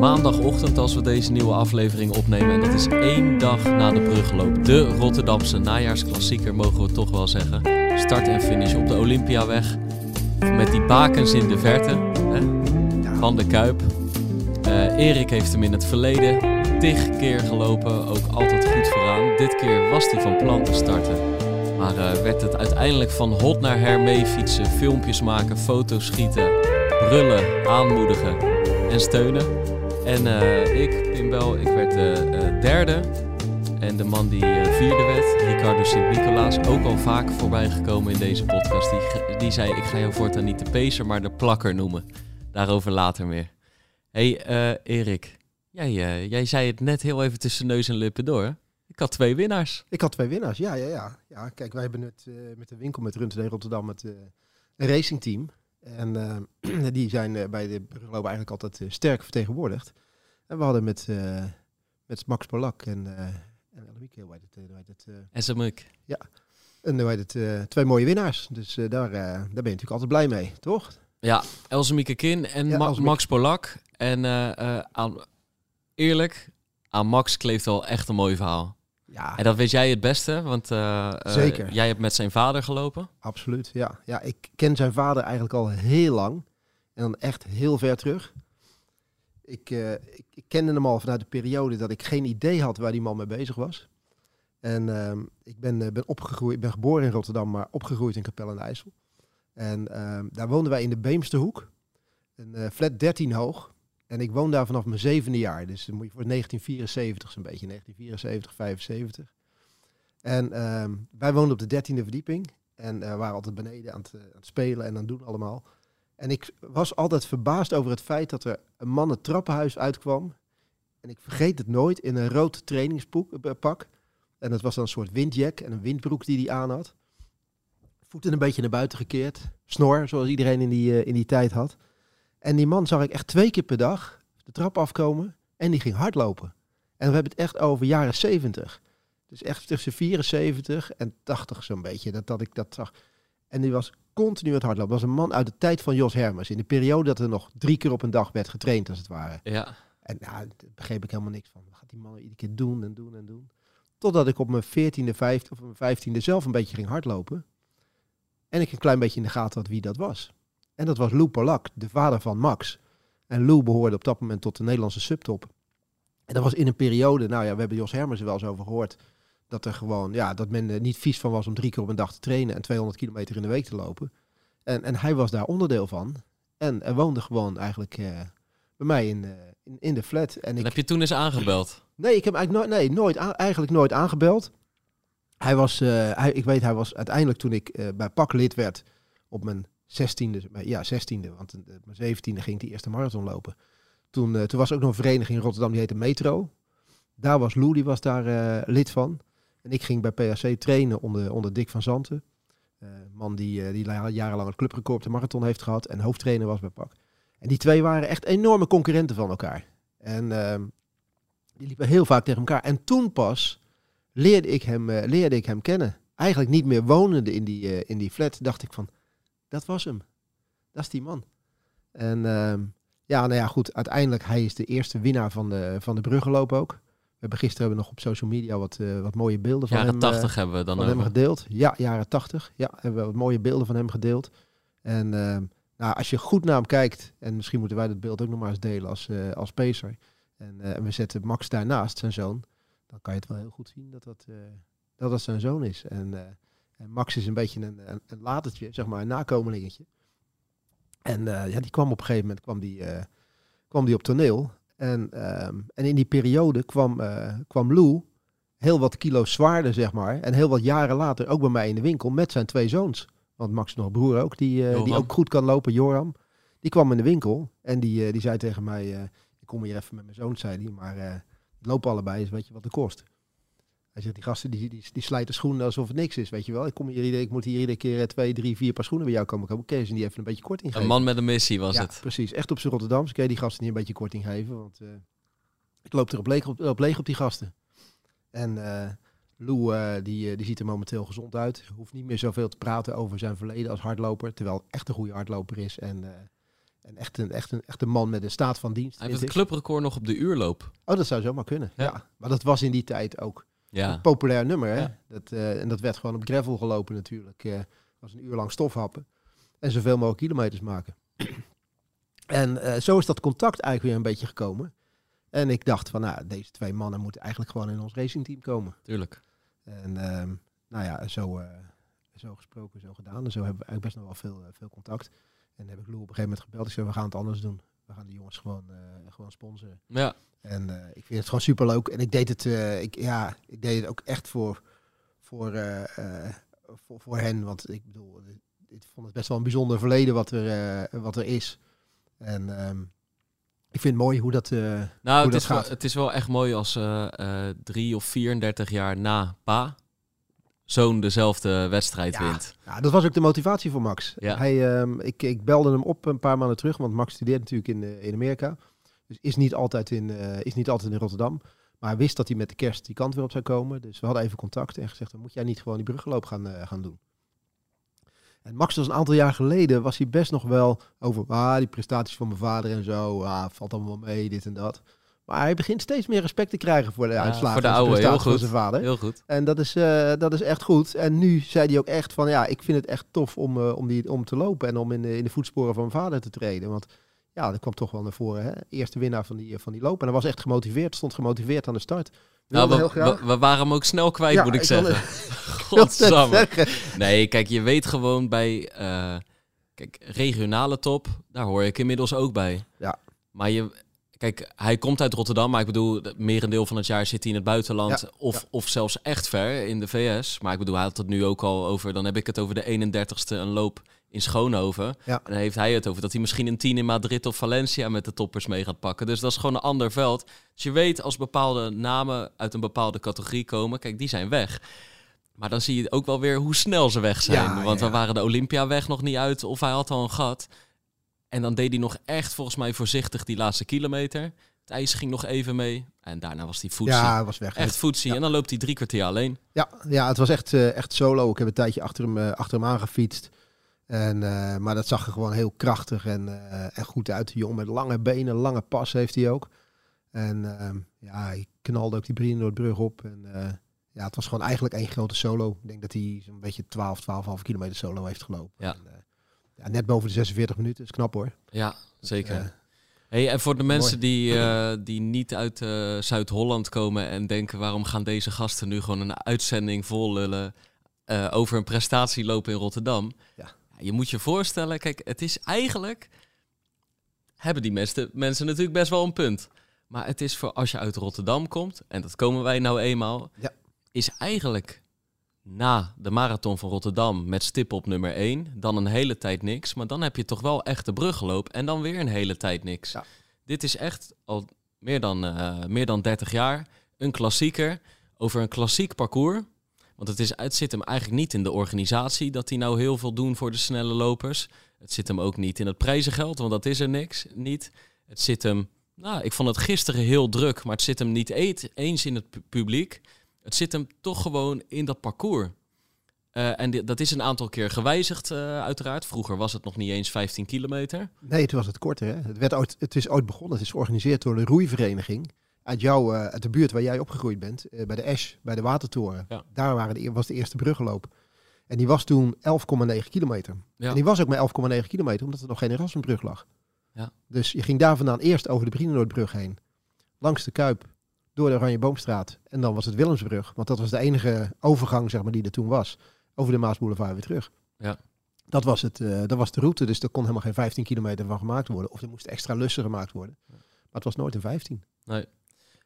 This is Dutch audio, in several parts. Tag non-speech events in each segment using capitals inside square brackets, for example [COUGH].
maandagochtend als we deze nieuwe aflevering opnemen. En dat is één dag na de brugloop. De Rotterdamse najaarsklassieker, mogen we toch wel zeggen. Start en finish op de Olympiaweg. Met die bakens in de verte hè, van de Kuip. Uh, Erik heeft hem in het verleden tig keer gelopen, ook altijd goed vooraan. Dit keer was hij van plan te starten. Maar uh, werd het uiteindelijk van hot naar her mee fietsen, filmpjes maken, foto's schieten, brullen, aanmoedigen en steunen. En uh, ik, Pimbel, ik werd de derde. En de man die vierde werd, Ricardo Sint-Nicolaas, ook al vaak voorbij gekomen in deze podcast. Die, die zei, ik ga jou voortaan niet de pacer, maar de plakker noemen. Daarover later meer. hey, Erik. Jij, jij zei het net heel even tussen neus en lippen door. Ik had twee winnaars. Ik had twee winnaars, ja, ja, ja. ja kijk, wij hebben het met de winkel met Runten Rotterdam met een racingteam. En [CLEARS THROAT] die zijn bij de brugloop eigenlijk altijd sterk vertegenwoordigd. En we hadden met, met Max Polak en, en Elmieke, hoe heet het? Hoe heet het Ja, en hoe heet het, twee mooie winnaars. Dus daar, daar ben je natuurlijk altijd blij mee, toch? Ja, Elsemieke Kin en ja, Ma Max Polak. En aan, eerlijk, aan Max kleeft al echt een mooi verhaal. Ja. En dat weet jij het beste, want uh, Zeker. jij hebt met zijn vader gelopen. Absoluut, ja. Ja, ik ken zijn vader eigenlijk al heel lang. En dan echt heel ver terug. Ik, uh, ik, ik, kende hem al vanuit de periode dat ik geen idee had waar die man mee bezig was. En uh, ik ben, ben opgegroeid, ik ben geboren in Rotterdam, maar opgegroeid in Capelle aan IJssel. En ehm, daar woonden wij in de Beemsterhoek. Een flat 13 hoog. En ik woon daar vanaf mijn zevende jaar. Dus moet je voor 1974 zo'n beetje, 1974, 75. En ehm, wij woonden op de dertiende verdieping. En waren altijd beneden aan het, eh, aan het, spelen en aan het doen allemaal. En ik was altijd verbaasd over het feit dat er een man het trappenhuis uitkwam. En ik vergeet het nooit, in een rood trainingspak. Eh, en dat was dan een soort windjack en een windbroek die hij aan had. Voeten een beetje naar buiten gekeerd. Snor, zoals iedereen in die, in die tijd had. En die man zag ik echt twee keer per dag de trap afkomen en die ging hardlopen. En we hebben het echt over jaren 70. Dus echt tussen 74 en 80 zo'n beetje, dat, dat ik dat zag. En die was continu aan het hardlopen. Dat was een man uit de tijd van Jos Hermers. In de periode dat er nog drie keer op een dag werd getraind, als het ware. Ja. En nou, daar begreep ik helemaal niks van. Wat gaat die man iedere keer doen en doen en doen? Totdat ik op mijn 14e, 15e of mijn 15e zelf een beetje ging hardlopen. En ik een klein beetje in de gaten had wie dat was. En dat was Lou Polak, de vader van Max. En Lou behoorde op dat moment tot de Nederlandse subtop. En dat was in een periode, nou ja, we hebben Jos Hermers er wel eens over gehoord. Dat er gewoon, ja, dat men er niet vies van was om drie keer op een dag te trainen en 200 kilometer in de week te lopen. En, en hij was daar onderdeel van. En er woonde gewoon eigenlijk uh, bij mij in, uh, in, in, de flat. En, ik, heb je toen eens aangebeld? Nee, ik heb eigenlijk nooit, nee, nooit eigenlijk nooit aangebeld. Hij was, uh, hij, ik weet, hij was uiteindelijk toen ik bij PAK lid werd op mijn 16e, ja, 16e, want eh, mijn 17e ging ik die eerste marathon lopen. Toen, toen was ook nog een vereniging in Rotterdam, die heette Metro. Daar was Lou, die was daar lid van. En ik ging bij PAC trainen onder, onder Dick van Zanten. Uh, man die, die jarenlang het clubrecord op de marathon heeft gehad en hoofdtrainer was bij PAK. En die twee waren echt enorme concurrenten van elkaar. En ehm, die liepen heel vaak tegen elkaar. En toen pas leerde ik hem, leerde ik hem kennen. Eigenlijk niet meer wonende in die, in die flat, dacht ik van dat was hem. Dat is die man. En uh, ja, nou ja, goed. Uiteindelijk, hij is de eerste winnaar van de, van de bruggenloop ook. We hebben gisteren hebben nog op social media wat, uh, wat mooie beelden van jaren hem, 80 uh, hebben we dan van hem gedeeld. Ja, jaren 80. Ja, hebben we wat mooie beelden van hem gedeeld. En uh, nou, als je goed naar hem kijkt, en misschien moeten wij dat beeld ook nog maar eens delen als, uh, als pacer. En, en, we zetten Max daarnaast, zijn zoon. Dan kan je het wel heel goed zien dat dat, dat, dat zijn zoon is. En en Max is een beetje een, een, een latertje, zeg maar, een nakomelingetje. En uh, ja, die kwam op een gegeven moment kwam die, uh, kwam die op toneel. En, um, en in die periode kwam, uh, kwam Lou heel wat kilo's zwaarder, zeg maar. En heel wat jaren later ook bij mij in de winkel met zijn twee zoons. Want Max nog broer ook, die, die ook goed kan lopen, Joram. Die kwam in de winkel en die, die zei tegen mij... ik kom hier even met mijn zoon, zei hij. Maar lopen allebei, is weet je wat het kost. Hij zegt, die gasten die, die, die slijten schoenen alsof het niks is, weet je wel. Ik, kom hier, ik moet hier iedere keer twee, drie, vier paar schoenen bij jou komen kopen. Kees, en die even een beetje korting geven. Een man met een missie was ja, het. precies. Echt op zijn Rotterdamse. Kun je die gasten niet een beetje korting geven? Want uh, ik loop er op leeg op, op leeg op die gasten. En uh, Lou, uh, die, die ziet er momenteel gezond uit. Hoeft niet meer zoveel te praten over zijn verleden als hardloper. Terwijl echt een goede hardloper is. En En echt een, echt, een, echt een man met een staat van dienst. Hij heeft het clubrecord nog op de uurloop. Oh, dat zou zomaar kunnen. Ja. Ja. Maar dat was in die tijd ook Ja, een populair nummer. Hè? Ja. Dat, eh, en dat werd gewoon op gravel gelopen natuurlijk. Eh was een uur lang stofhappen. En zoveel mogelijk kilometers maken. [CLEARS THROAT] en eh, zo is dat contact eigenlijk weer een beetje gekomen. En ik dacht van, nou, deze twee mannen moeten eigenlijk gewoon in ons racingteam komen. tuurlijk. En ehm, nou ja, zo, zo gesproken, zo gedaan. En zo hebben we eigenlijk best nog wel veel, veel contact. En heb ik Lou op een gegeven moment gebeld. Ik zei, we gaan het anders doen. We gaan die jongens gewoon, eh, gewoon sponsoren. Ja, En eh, ik vind het gewoon super leuk. En ik deed het, eh, ik, ja, ik deed het ook echt voor, voor, voor, voor hen. Want ik bedoel, ik vond het best wel een bijzonder verleden wat er, wat er is. En ehm, ik vind het mooi hoe dat. eh, nou, Hoe het dat is, wel, gaat. het is wel echt mooi als drie of 34 jaar na pa zo'n dezelfde wedstrijd Ja. wint. ja, dat was ook de motivatie voor Max. Ja. Hij, ehm, ik, ik belde hem op een paar maanden terug, want Max studeert natuurlijk in, eh, in Amerika. Dus is niet, altijd in, eh, is niet altijd in Rotterdam. Maar hij wist dat hij met de kerst die kant weer op zou komen. Dus we hadden even contact en gezegd, dan moet jij niet gewoon die bruggeloop gaan, eh, gaan doen. En Max was een aantal jaar geleden, was hij best nog wel over ah, die prestaties van mijn vader en zo. Ah, valt allemaal mee, dit en dat. Maar hij begint steeds meer respect te krijgen voor de Ja, uitslagen voor de oude, heel prestaties van goed. zijn vader. Heel goed. En dat is, eh, dat is echt goed. En nu zei hij ook echt van ja, ik vind het echt tof om, eh, om, die, om te lopen en om in de, in de voetsporen van mijn vader te treden. Want ja, dat kwam toch wel naar voren. Hè? Eerste winnaar van die, van die loop. En hij was echt gemoteerd, stond gemotiveerd aan de start. Nou, we, waren hem ook snel kwijt, Ja, moet ik, zeggen. [LAUGHS] [LAUGHS] Godsamme. Nee, kijk, je weet gewoon bij... eh, kijk, regionale top, daar hoor ik inmiddels ook bij. Ja. Maar je... Kijk, hij komt uit Rotterdam, maar ik bedoel, het merendeel van het jaar zit hij in het buitenland. Ja, Of, ja. of zelfs echt ver in de VS. Maar ik bedoel, hij had het nu ook al over, dan heb ik het over de 31ste, een loop in Schoonhoven. Ja. En dan heeft hij het over dat hij misschien een 10 in Madrid of Valencia met de toppers mee gaat pakken. Dus dat is gewoon een ander veld. Dus je weet als bepaalde namen uit een bepaalde categorie komen, kijk, die zijn weg. Maar dan zie je ook wel weer hoe snel ze weg zijn. Want we waren de Olympiaweg nog niet uit of hij had al een gat. En dan deed hij nog echt volgens mij voorzichtig die laatste kilometer. Het ijs ging nog even mee. En daarna was hij voetsie. Ja, hij was weg. echt voetsie. Ja. En dan loopt hij drie kwartier alleen. Ja, ja, het was echt, eh, echt solo. Ik heb een tijdje achter hem, eh, achter hem aangefietst. En, eh, maar dat zag er gewoon heel krachtig en, en goed uit. Jongen met lange benen, lange pas heeft hij ook. En ehm, ja, hij knalde ook die Brienenoordbrug op. En ja, het was gewoon eigenlijk één grote solo. Ik denk dat hij zo'n beetje 12, 12,5 kilometer solo heeft gelopen. Ja. En, ja, net boven de 46 minuten. Is knap hoor. Ja, zeker. Hey, en voor de mensen mooi. die, eh, die niet uit eh, Zuid-Holland komen en denken... waarom gaan deze gasten nu gewoon een uitzending vol lullen... eh, over een prestatie lopen in Rotterdam? Ja. Je moet je voorstellen, kijk, het is eigenlijk... hebben die mensen, mensen natuurlijk best wel een punt. Maar het is voor als je uit Rotterdam komt... en dat komen wij nou eenmaal... Ja. is eigenlijk na de marathon van Rotterdam met stip op nummer 1... dan een hele tijd niks. Maar dan heb je toch wel echt de bruggeloop en dan weer een hele tijd niks. Ja. Dit is echt al meer dan, eh, meer dan 30 jaar een klassieker over een klassiek parcours. Want het, is, het zit hem eigenlijk niet in de organisatie dat die nou heel veel doen voor de snelle lopers. Het zit hem ook niet in het prijzengeld, want dat is er niks. Niet. Het zit hem, nou, ik vond het gisteren heel druk, maar het zit hem niet eens in het pu- publiek. Het zit hem toch gewoon in dat parcours. Eh, en dat is een aantal keer gewijzigd, eh, uiteraard. Vroeger was het nog niet eens 15 kilometer. Nee, het was het korter. Hè? Het, werd ooit, het is ooit begonnen. Het is georganiseerd door de roeivereniging. Uit, jou, eh, uit de buurt waar jij opgegroeid bent. bij de Esch, bij de Watertoren. Ja. Daar waren de, was de eerste bruggenloop. En die was toen 11,9 kilometer. Ja. En die was ook maar 11,9 kilometer, omdat er nog geen Erasmusbrug lag. Ja. Dus je ging daar vandaan eerst over de Brienenoordbrug heen. Langs de Kuip, door de Oranje Boomstraat. En dan was het Willemsbrug. Want dat was de enige overgang zeg maar, die er toen was. Over de Maasboulevard weer terug. Ja. Dat was, het, eh, dat was de route, dus er kon helemaal geen 15 kilometer van gemaakt worden. Of er moesten extra lussen gemaakt worden. Maar het was nooit een 15.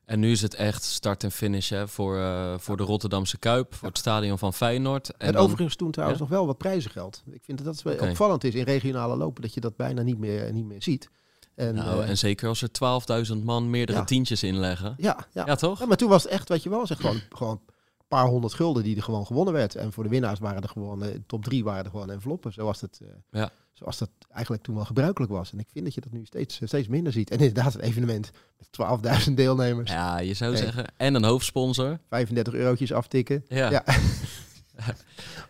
En nu is het echt start en finish hè, voor, eh, voor de Rotterdamse Kuip, voor het stadion van Feyenoord. En En dan- overigens toen trouwens Ja. nog wel wat prijzengeld. Ik vind dat dat wel Oké. opvallend is in regionale lopen, dat je dat bijna niet meer, niet meer ziet. En, nou, eh, en zeker als er 12.000 man meerdere Ja. tientjes inleggen. ja, ja. Ja, toch? Ja, maar toen was het echt, wat je wel zegt, gewoon, gewoon een paar honderd gulden die er gewoon gewonnen werd. En voor de winnaars waren er gewoon, eh, top drie waren er gewoon enveloppen. Zoals, het, eh, Ja. zoals dat eigenlijk toen wel gebruikelijk was. En ik vind dat je dat nu steeds, steeds minder ziet. En inderdaad, een evenement met 12.000 deelnemers, Ja, je zou Nee. zeggen. En een hoofdsponsor. 35 eurotjes aftikken. Ja. Ja. [LAUGHS]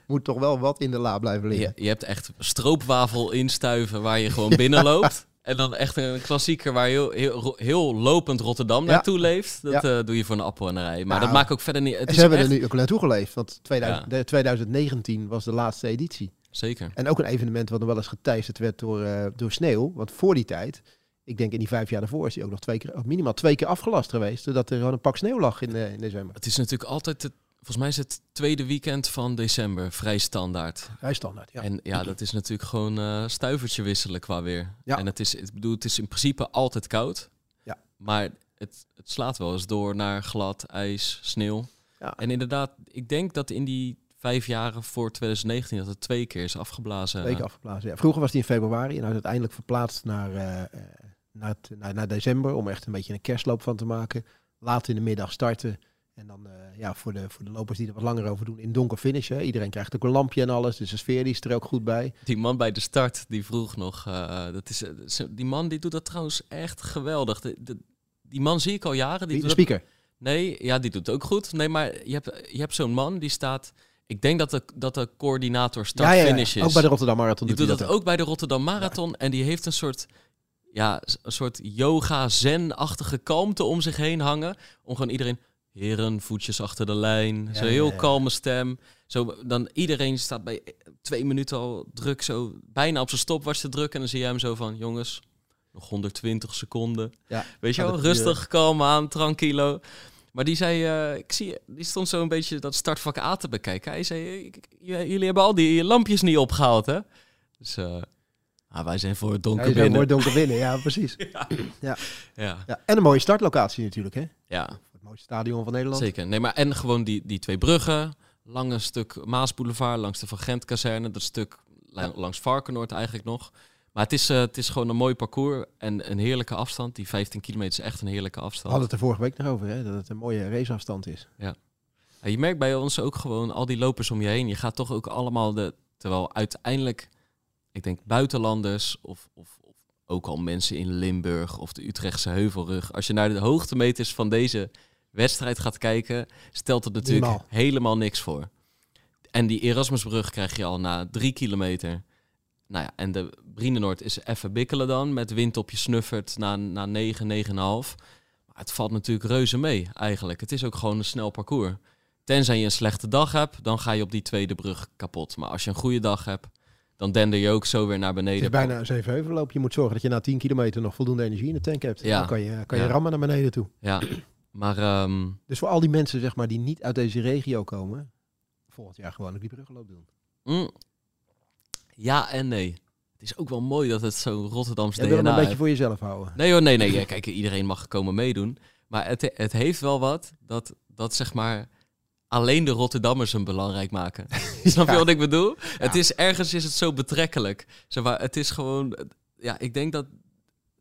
Moet toch wel wat in de la blijven liggen. Je, je hebt echt stroopwafel instuiven waar je gewoon binnenloopt. [LAUGHS] En dan echt een klassieker waar heel, heel, heel lopend Rotterdam Ja. naartoe leeft. Dat Ja. eh, doe je voor een appel en een rij. Maar Nou, dat maakt ook verder niet... Het En ze hebben echt- er nu ook naartoe geleefd, want 2000, Ja. de 2019 was de laatste editie. Zeker. En ook een evenement wat nog wel eens geteisterd werd door, eh, door sneeuw. Want voor die tijd, ik denk in die vijf jaar daarvoor, is die ook nog twee keer, minimaal twee keer afgelast geweest. Doordat er gewoon een pak sneeuw lag in, in december. Het is natuurlijk altijd... Het, volgens mij is het tweede weekend van december vrij standaard. Vrij standaard, ja. En ja, dat is natuurlijk gewoon eh stuivertje wisselen qua weer. Ja. En het is, ik bedoel, het is in principe altijd koud. Ja. Maar het, het slaat wel eens door naar glad, ijs, sneeuw. Ja. En inderdaad, ik denk dat in die vijf jaren voor 2019 dat het twee keer is afgeblazen. Twee keer afgeblazen. Ja. Vroeger was die in februari en hij is uiteindelijk verplaatst naar, eh, naar, het, naar, naar december. Om echt een beetje een kerstloop van te maken. Laat in de middag starten. En dan eh, ja, voor, de, voor de lopers die er wat langer over doen, in donker finishen. Iedereen krijgt ook een lampje en alles. Dus de sfeer die is er ook goed bij. Die man bij de start, die vroeg nog. eh, dat is, eh, die man die doet dat trouwens echt geweldig. De, de- die man zie ik al jaren. Die De dat- speaker. Nee, ja, die doet het ook goed. Nee, maar je hebt, je hebt zo'n man die staat. Ik denk dat de, dat de coördinator Ja, start-finish ja, is. Ook bij de Rotterdam Marathon die doet dat ook bij de Rotterdam Marathon. En die heeft een soort, ja, een soort yoga-zen-achtige kalmte om zich heen hangen. Om gewoon iedereen, heren, voetjes achter de lijn. Ja, zo ja, heel ja. kalme stem. Zo, dan iedereen staat bij twee minuten al druk, zo bijna op zijn stopwatch te drukken. En dan zie je hem zo van, jongens, nog 120 seconden. Ja. Weet je Ja, wel, rustig, kalm aan, tranquilo. Maar die zei, eh, ik zie, die stond zo een beetje dat startvak A te bekijken. Hij zei, jullie hebben al die lampjes niet opgehaald, hè? Dus eh, ah, wij zijn voor het donker wel binnen. mooi donker binnen, ja precies. [LAUGHS] Ja, Ja. En een mooie startlocatie natuurlijk, hè? ja, mooiste stadion van Nederland. zeker. Nee, maar en gewoon die, die twee bruggen. Lange stuk Maasboulevard langs de Van Gent kazerne. Dat stuk Ja. langs Varkenoord eigenlijk nog. Maar het is, eh, het is gewoon een mooi parcours en een heerlijke afstand. Die 15 kilometer is echt een heerlijke We afstand. hadden het er vorige week nog over, hè? Dat het een mooie raceafstand is. Ja, je merkt bij ons ook gewoon al die lopers om je heen. Je gaat toch ook allemaal de. Terwijl uiteindelijk, ik denk buitenlanders of, of, of ook al mensen in Limburg of de Utrechtse Heuvelrug. Als je naar de hoogtemeters van deze wedstrijd gaat kijken, stelt het natuurlijk helemaal niks voor. En die Erasmusbrug krijg je al na drie kilometer. Nou ja, en de Brienenoord is even bikkelen dan. Met wind op je snuffert na, na 9, 9,5. Maar het valt natuurlijk reuze mee eigenlijk. Het is ook gewoon een snel parcours. Tenzij je een slechte dag hebt, dan ga je op die tweede brug kapot. Maar als je een goede dag hebt, dan dender je ook zo weer naar Het beneden. is bijna een zevenheuvelloop. Je moet zorgen dat je na 10 kilometer nog voldoende energie in de tank hebt. Ja. Dan kan je, kan je Ja. rammen naar beneden toe. Ja, maar ehm, Dus voor al die mensen zeg maar, die niet uit deze regio komen, volgend jaar gewoon ook die bruggenloop doen. mm, ja en nee. Het is ook wel mooi dat het zo'n Rotterdams Je wil hem DNA een beetje heeft. voor jezelf houden. Nee hoor, nee, nee. Ja, kijk, iedereen mag komen meedoen. Maar het, het heeft wel wat dat, dat zeg maar alleen de Rotterdammers hem belangrijk maken. [LAUGHS] [LAUGHS] Snap je Ja. wat ik bedoel? Het is ergens is het zo betrekkelijk. Zeg maar, het is gewoon, ja, ik denk dat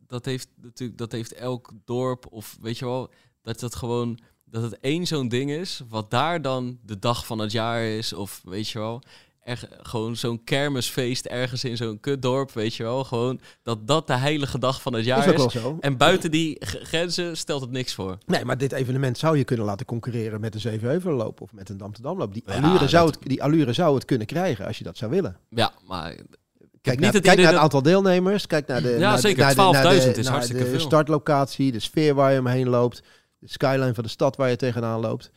dat heeft natuurlijk dat heeft elk dorp of weet je wel dat het gewoon dat het één zo'n ding is wat daar dan de dag van het jaar is of weet je wel. Er, gewoon zo'n kermisfeest ergens in zo'n kutdorp, weet je wel. Gewoon dat dat de heilige dag van het jaar is. En buiten die grenzen stelt het niks voor. Nee, maar dit evenement zou je kunnen laten concurreren met een Zevenheuvelloop of met een Dam-te-Damloop. Die, allure zou het, die allure zou het kunnen krijgen als je dat zou willen. Ja, maar Kijk, niet naar, het kijk idee naar het dat- aantal deelnemers. Kijk naar de, Ja, naar zeker. naar de- naar de- 12.000 is hartstikke de veel. startlocatie, de sfeer waar je omheen loopt. De skyline van de stad waar je tegenaan loopt.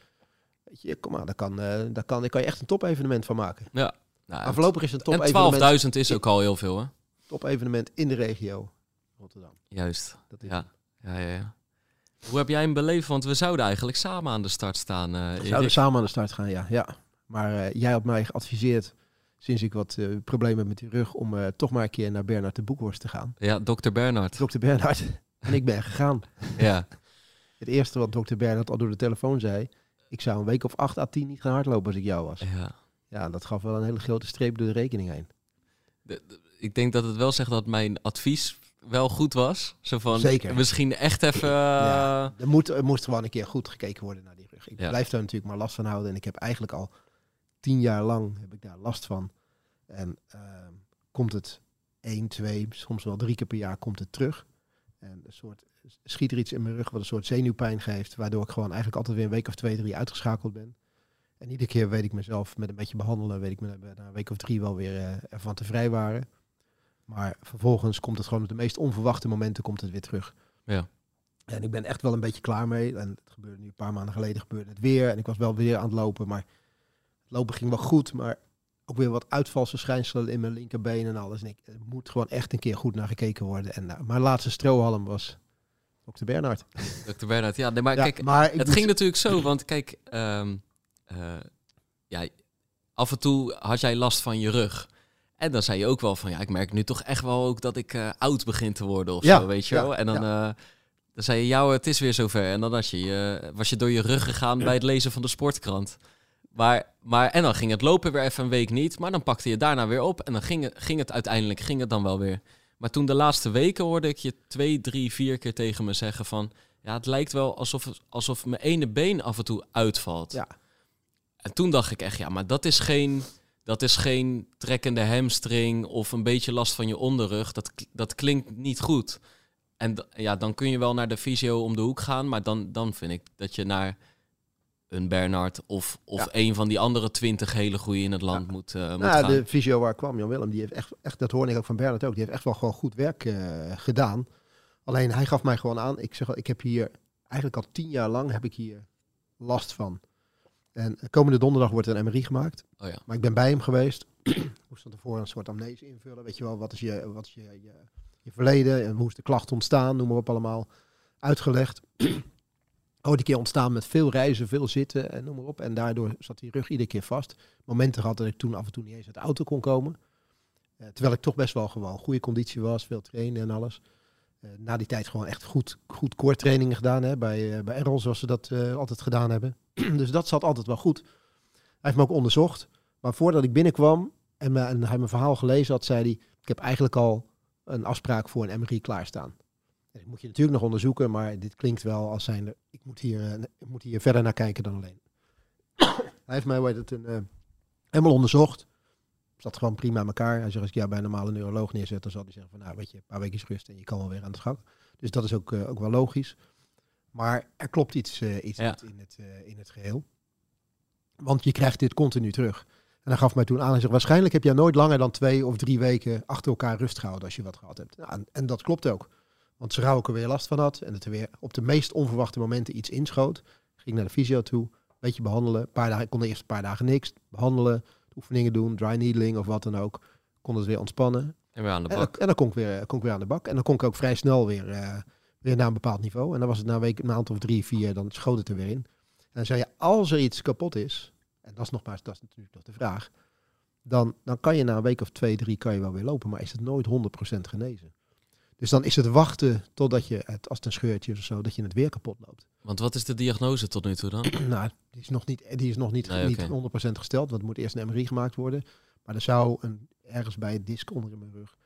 Weet je, kom maar, daar kan, eh, daar kan, daar kan je echt een top-evenement van maken. ja. Nou, voorlopig is een en top-evenement 12.000 is ook al heel veel, hè? top evenement in de regio Rotterdam. Juist. Dat is Ja. Ja, ja, ja. Hoe heb jij hem beleefd? Want we zouden eigenlijk samen aan de start staan. eh, We Erik. zouden samen aan de start gaan, ja. ja. Maar eh, jij had mij geadviseerd, sinds ik wat eh, problemen heb met die rug, om eh, toch maar een keer naar Bernard de Boekhorst te gaan. Ja, dokter Bernhard. Dokter Bernhard. [LAUGHS] en ik ben gegaan. Ja. [LAUGHS] Het eerste wat dokter Bernhard al door de telefoon zei, ik zou een week of 8 à 10 niet gaan hardlopen als ik jou was. ja. Ja, dat gaf wel een hele grote streep door de rekening heen. De- de- ik denk dat het wel zegt dat mijn advies wel goed was. Zo van, Zeker. Misschien echt even... Ja. eh, Er, moet, er moest gewoon een keer goed gekeken worden naar die rug. Ik Ja. blijf daar natuurlijk maar last van houden. En ik heb eigenlijk al tien jaar lang heb ik daar last van. En ehm, komt het één, twee, soms wel drie keer per jaar komt het terug. En een soort, schiet er iets in mijn rug wat een soort zenuwpijn geeft. Waardoor ik gewoon eigenlijk altijd weer een week of twee, drie uitgeschakeld ben. En iedere keer weet ik mezelf met een beetje behandelen, weet ik me na een week of drie wel weer eh, ervan te vrijwaren. Maar vervolgens komt het gewoon op de meest onverwachte momenten komt het weer terug. Ja. En ik ben echt wel een beetje klaar mee. En het gebeurde nu een paar maanden geleden gebeurde het weer. En ik was wel weer aan het lopen. Maar het lopen ging wel goed. Maar ook weer wat uitvalsverschijnselen in mijn linkerbeen en alles. En ik, er moet gewoon echt een keer goed naar gekeken worden. En nou, mijn laatste strohalm was Dr. Bernhard. Dr. Bernhard, ja. Nee, maar Ja, kijk, maar het ging natuurlijk zo, want kijk, ehm, eh, ja, af en toe had jij last van je rug. En dan zei je ook wel van, ja, ik merk nu toch echt wel ook dat ik eh, oud begin te worden of Ja, zo, weet je ja, wel. En dan, eh, dan zei je, jou, het is weer zover. En dan had je, was je door je rug gegaan bij het lezen van de sportkrant. Maar, maar, en dan ging het lopen weer even een week niet, maar dan pakte je daarna weer op. En dan ging ging het uiteindelijk, ging het dan wel weer. Maar toen de laatste weken hoorde ik je twee, drie, vier keer tegen me zeggen van... Ja, het lijkt wel alsof, alsof mijn ene been af en toe uitvalt. Ja. En toen dacht ik echt, ja, maar dat is geen, dat is geen trekkende hamstring of een beetje last van je onderrug. Dat, dat klinkt niet goed. En ja, dan kun je wel naar de fysio om de hoek gaan, maar dan, dan vind ik dat je naar een Bernard of, of Ja. een van die andere twintig hele goede in het land moet, eh, moet Nou, gaan. de fysio waar kwam, Jan Willem, die heeft echt, echt, dat hoorde ik ook van Bernard ook, die heeft echt wel gewoon goed werk eh, gedaan. Alleen hij gaf mij gewoon aan, ik zeg wel, ik heb hier eigenlijk al tien jaar lang heb ik hier last van. En komende donderdag wordt er een MRI gemaakt. Oh ja. Maar ik ben bij hem geweest. [CLEARS THROAT] Moest van tevoren een soort amnese invullen. Weet je wel, wat is je, wat is je, je, je verleden en hoe is de klacht ontstaan, noem maar op allemaal. Uitgelegd. [CLEARS THROAT] Oh, die keer ontstaan met veel reizen, veel zitten en noem maar op. En daardoor zat die rug iedere keer vast. Momenten gehad dat ik toen af en toe niet eens uit de auto kon komen. Eh, terwijl ik toch best wel gewoon goede conditie was, veel trainen en alles. Eh, na die tijd gewoon echt goed, goed core trainingen gedaan hè, bij, eh, bij Errol, zoals ze dat altijd gedaan hebben. [CLEARS THROAT] dus dat zat altijd wel goed. Hij heeft me ook onderzocht. Maar voordat ik binnenkwam en, en hij mijn verhaal gelezen had, zei hij... Ik heb eigenlijk al een afspraak voor een MRI klaarstaan. Ik moet je natuurlijk nog onderzoeken, maar dit klinkt wel als zijn... Ik moet hier, eh, ik moet hier verder naar kijken dan alleen. [COUGHS] hij heeft mij het, een, eh, helemaal onderzocht. Zat gewoon prima aan elkaar. Hij zegt, als ik jou bij een normale neuroloog neerzet, dan zal hij zeggen van... Nou, weet je, een paar weken rust en je kan wel weer aan de gang. Dus dat is ook, eh, ook wel logisch. Maar er klopt iets, iets Ja. niet in, het, in het geheel. Want je krijgt dit continu terug. En hij gaf mij toen aan, hij zegt, waarschijnlijk heb jij nooit langer dan twee of drie weken achter elkaar rust gehouden als je wat gehad hebt. Nou, en, en dat klopt ook. Want ik er weer last van had en het er weer op de meest onverwachte momenten iets inschoot, ging naar de fysio toe, een beetje behandelen. Een paar dagen, ik kon eerst een paar dagen niks, behandelen, oefeningen doen, dry needling of wat dan ook. Kon het weer ontspannen. En weer aan de En, bak. dan- en dan kon ik, weer, kon ik weer aan de bak. En dan kon ik ook vrij snel weer, eh, weer naar een bepaald niveau. En dan was het na een week, een maand of drie, vier, dan schoot het er weer in. En dan zei je, als er iets kapot is, en dat is nogmaals, dat is natuurlijk nog de vraag, dan, dan kan je na een week of twee, drie, kan je wel weer lopen, maar is het nooit 100% genezen. Dus dan is het wachten totdat je, het, als het een scheurtje is of zo, dat je het weer kapot loopt. Want wat is de diagnose tot nu toe dan? [CLEARS THROAT] nou, die is nog niet, die is nog niet, Nee, niet oké. 100% gesteld, want er moet eerst een MRI gemaakt worden. Maar er zou een, ergens bij het disc onder in mijn rug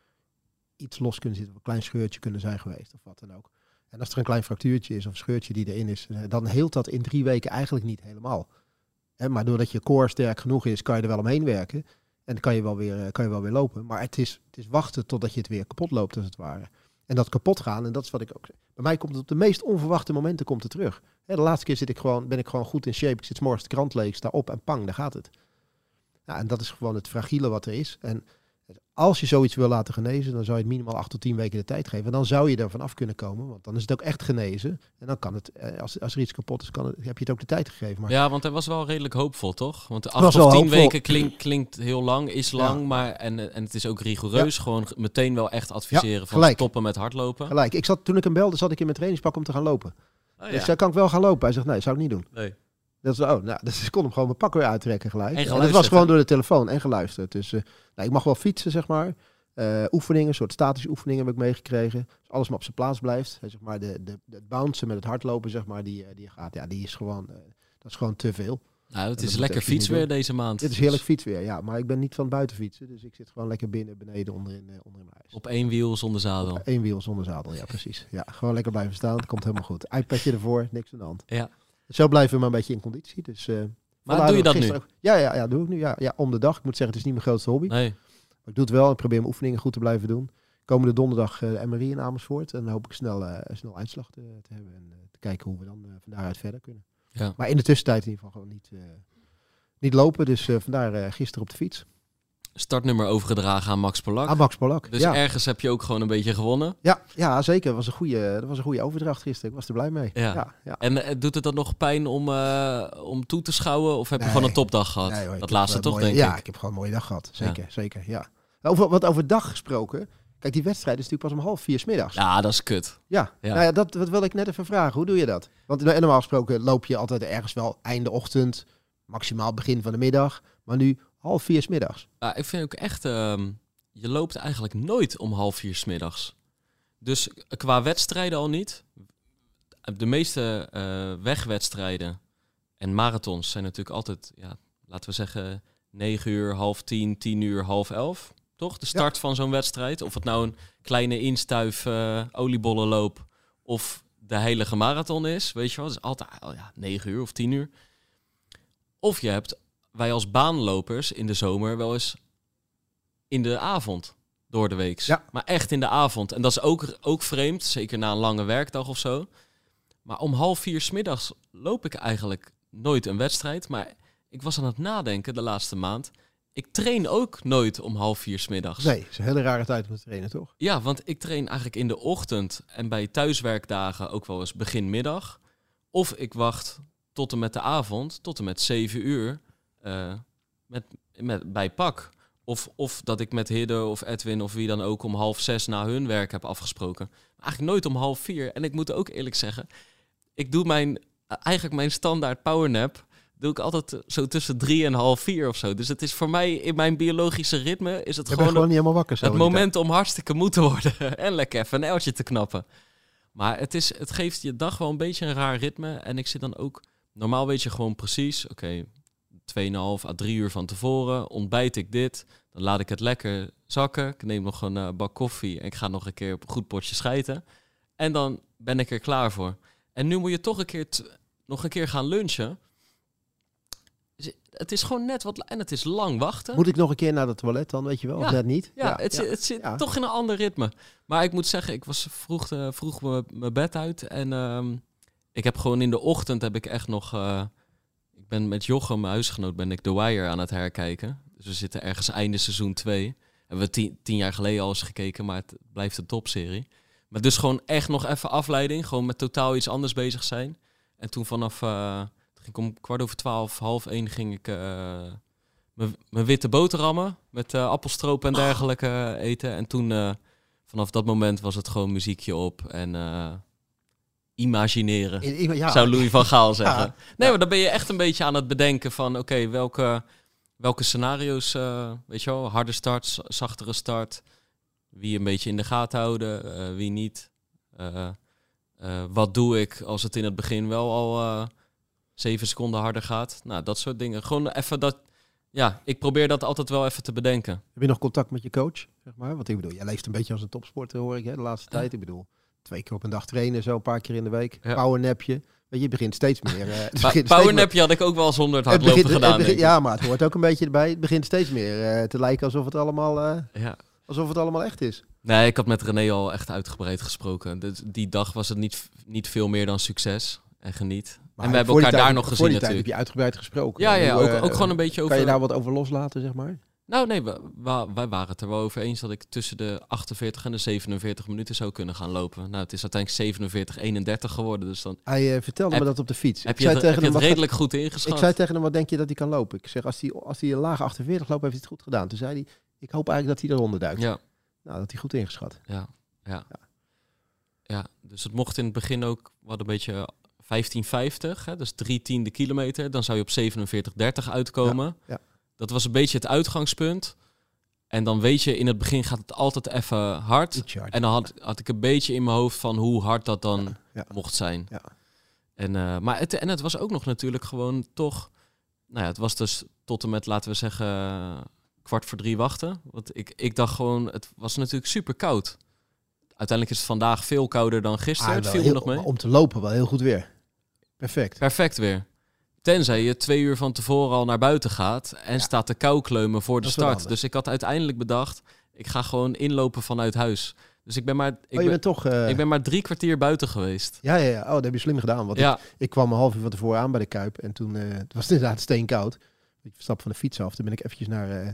iets los kunnen zitten, een klein scheurtje kunnen zijn geweest, of wat dan ook. En als er een klein fractuurtje is of scheurtje die erin is, eh, dan heelt dat in drie weken eigenlijk niet helemaal. Maar doordat je core sterk genoeg is, kan je er wel omheen werken. En dan kan je wel weer, eh, kan je wel weer lopen. Maar het is, het is wachten totdat je het weer kapot loopt, als het ware. En dat kapot gaan, en dat is wat ik ook. Bij mij komt het op de meest onverwachte momenten komt het terug. Hè, de laatste keer zit ik gewoon, ben ik gewoon goed in shape. Ik zit 's morgens de krant leeg, sta op en pang, daar gaat het. Ja, en dat is gewoon het fragiele wat er is. En als je zoiets wil laten genezen, dan zou je het minimaal 8 tot 10 weken de tijd geven. Dan zou je er vanaf kunnen komen, want dan is het ook echt genezen. En dan kan het, eh, als, als er iets kapot is, kan het, heb je het ook de tijd gegeven. Maar Ja, want hij was wel redelijk hoopvol, toch? Want de was acht wel of tien hoopvol. weken klinkt, klinkt heel lang, is lang, Ja. maar en, eh, en het is ook rigoureus. Gewoon meteen wel echt adviseren van stoppen met hardlopen. gelijk, ik zat, toen ik hem belde, zat ik in mijn trainingspak om te gaan lopen. Oh, zei, kan ik wel gaan lopen? Hij zegt, nee, zou ik niet doen. Nee. Dat is, oh, nou, dus ik kon hem gewoon mijn pak weer uittrekken gelijk. En En dat was gewoon door de telefoon en geluisterd. Dus eh, nou, ik mag wel fietsen, zeg maar. Eh, oefeningen, een soort statische oefeningen heb ik meegekregen. Als alles maar op zijn plaats blijft. Hè, zeg maar de, de, het bouncen met het hardlopen, zeg maar, die, eh, die gaat, ja, die is gewoon, dat is gewoon te veel. Nou, het is lekker fietsweer deze maand. Dit is heerlijk fietsweer, ja. Maar ik ben niet van buiten fietsen, dus ik zit gewoon lekker binnen, beneden, onderin, eh, onderin mijn huis. Op één wiel zonder zadel. Op één wiel zonder zadel, ja, precies. Ja, gewoon lekker blijven staan, het komt helemaal goed. iPadje ervoor, niks aan de hand. Ja. Zo blijven we maar een beetje in conditie. Dus, eh, vandaar doe je dat nu? ook- ja, ja, ja, doe ik nu. Ja, ja, om de dag. Ik moet zeggen, het is niet mijn grootste hobby. Nee. Maar ik doe het wel. Ik probeer mijn oefeningen goed te blijven doen. Komende donderdag eh, de MRI in Amersfoort. En dan hoop ik snel, eh, snel uitslag te, te hebben. En te kijken hoe we dan van daaruit verder kunnen. Ja. Maar in de tussentijd in ieder geval gewoon niet, niet lopen. Dus vandaar gisteren op de fiets. Startnummer overgedragen aan Max Polak. Aan Max Polak. dus ja. ergens heb je ook gewoon een beetje gewonnen. Ja, ja, zeker. Dat was een goede, dat was een goede overdracht gisteren. Ik was er blij mee. Ja. ja, ja. En eh, doet het dan nog pijn om, eh, om toe te schouwen? Of heb je gewoon een topdag gehad? Nee, hoor, ik dat laatste toch, mooie- denk ja, ik. ik heb gewoon een mooie dag gehad. Zeker, zeker, ja. Over, wat over dag gesproken. Kijk, die wedstrijd is natuurlijk pas om half vier 's middags. Ja, dat is kut. ja. Ja. Nou ja dat, dat wil ik net even vragen. Hoe doe je dat? Want no- normaal gesproken loop je altijd ergens wel einde ochtend, maximaal begin van de middag. Maar nu half vier 's middags. Ja, ik vind ook echt, ehm, je loopt eigenlijk nooit om half vier 's middags. Dus qua wedstrijden al niet. De meeste eh, wegwedstrijden en marathons zijn natuurlijk altijd, ja, laten we zeggen, 9 uur, half 10, 10 uur, half 11. Toch? De start van zo'n wedstrijd. Of het nou een kleine instuif eh oliebollenloop of de heilige marathon is. Weet je wel, het is altijd oh ja, 9 uur of 10 uur. Of je hebt, wij als baanlopers in de zomer wel eens in de avond door de week. Ja. Maar echt in de avond. En dat is ook, ook vreemd, zeker na een lange werkdag of zo. Maar om half vier 's middags loop ik eigenlijk nooit een wedstrijd. Maar ik was aan het nadenken de laatste maand. Ik train ook nooit om half vier 's middags. Nee, het is een hele rare tijd om te trainen, toch? Ja, want ik train eigenlijk in de ochtend en bij thuiswerkdagen ook wel eens begin middag. Of ik wacht tot en met de avond, tot en met 7 uur, eh, met, met, bij pak. Of, of dat ik met Hidde of Edwin of wie dan ook om half zes na hun werk heb afgesproken. Maar eigenlijk nooit om half vier. En ik moet ook eerlijk zeggen, ik doe mijn, eigenlijk mijn standaard powernap, doe ik altijd zo tussen drie en half vier of zo. Dus het is voor mij in mijn biologische ritme, is het gewoon gewoon niet helemaal wakker zo. het moment om hartstikke moe te worden [LAUGHS] en lekker even een eltje te knappen. Maar het, is, het geeft je dag wel een beetje een raar ritme. En ik zit dan ook... Normaal weet je gewoon precies... Oké, 2,5 à 3 uur van tevoren ontbijt ik dit. Dan laat ik het lekker zakken. Ik neem nog een eh, bak koffie en ik ga nog een keer op een goed potje schijten. En dan ben ik er klaar voor. En nu moet je toch een keer nog een keer gaan lunchen. Het is gewoon net wat... En het is lang wachten. Moet ik nog een keer naar het toilet dan, weet je wel? Of net niet? Ja, het, zit- het zit toch in een ander ritme. Maar ik moet zeggen, ik was vroeg, eh, vroeg me- mijn bed uit. En ehm, ik heb gewoon in de ochtend heb ik echt nog... eh, ben met Jochem, mijn huisgenoot, ben ik The Wire aan het herkijken. Dus we zitten ergens einde seizoen 2. Hebben we tien, tien jaar geleden al eens gekeken, maar het blijft een topserie. Maar dus gewoon echt nog even afleiding. Gewoon met totaal iets anders bezig zijn. En toen vanaf... eh, ging om kwart over twaalf, half één ging ik... eh, mijn witte boterhammen met eh, appelstroop en dergelijke eten. En toen, vanaf dat moment was het gewoon muziekje op en imagineren. In- in- ja. Zou Louis van Gaal [LAUGHS] zeggen. Ja. Nee, maar dan ben je echt een beetje aan het bedenken van... oké, welke, welke scenario's, eh, weet je wel... harde start, zachtere start... wie een beetje in de gaten houden, eh, wie niet. Eh, wat doe ik als het in het begin wel al zeven seconden harder gaat? Nou, dat soort dingen. Gewoon even dat... Ja, ik probeer dat altijd wel even te bedenken. Heb je nog contact met je coach, zeg maar? Want ik bedoel, jij leeft een beetje als een topsporter, hoor ik, hè, de laatste tijd. Ik bedoel, twee keer op een dag trainen, zo een paar keer in de week. Ja. Powernapje. Weet je, begint steeds meer... eh, het Pa begint steeds powernapje had ik ook wel zonder het hardlopen begint- gedaan. begint- ja, maar het hoort ook een beetje erbij. Het begint steeds meer eh, te lijken alsof het, allemaal, eh, ja. alsof het allemaal echt is. Nee, ik had met René al echt uitgebreid gesproken. Dus die dag was het niet, niet veel meer dan succes en geniet. Maar en we hebben voor elkaar daar nog voor gezien die tijd natuurlijk. heb je uitgebreid gesproken. Ja, ja Hoe, ook, ook gewoon een beetje over... Kan je daar wat over loslaten, zeg maar? Nou nee, we, we- wij waren het er wel over eens dat ik tussen de 48 en de 47 minuten zou kunnen gaan lopen. Nou, het is uiteindelijk 47, 31 geworden. Dus dan Hij eh, vertelde Heb- me dat op de fiets. heb ik je zei het, tegen hem, het wat, redelijk goed ingeschat. ik zei tegen hem, wat denk je dat hij kan lopen? Ik zeg, als hij, als hij een lage 48 loopt, heeft hij het goed gedaan. Toen zei hij, ik hoop eigenlijk dat hij eronder duikt. ja, Nou, dat hij goed ingeschat. ja, ja, ja. Dus het mocht in het begin ook wat een beetje 1550, hè, dus drie tiende kilometer. Dan zou je op 47,30 uitkomen. Ja, ja. Dat was een beetje het uitgangspunt. En dan weet je, in het begin gaat het altijd even hard. En dan had, had ik een beetje in mijn hoofd van hoe hard dat dan ja. mocht zijn. Ja. En, eh, maar het, en het was ook nog natuurlijk gewoon toch... Nou ja, het was dus tot en met, laten we zeggen, kwart voor drie wachten. Want ik, ik dacht gewoon, het was natuurlijk super koud. Uiteindelijk is het vandaag veel kouder dan gisteren. Ah, het viel heel- nog mee. Om te lopen wel heel goed weer. Perfect. Perfect weer. Tenzij je twee uur van tevoren al naar buiten gaat en Ja. staat te kou kleumen voor de start. Dus ik had uiteindelijk bedacht, ik ga gewoon inlopen vanuit huis. Dus ik ben maar, ik oh, je ben, toch... eh, ik ben maar drie kwartier buiten geweest. Ja, ja, ja. Oh, dat heb je slim gedaan. Want Ja, ik, ik kwam een half uur van tevoren aan bij de Kuip. En toen eh, het was het [LAUGHS] inderdaad steenkoud. Ik stap van de fiets af. Toen ben ik eventjes naar, eh,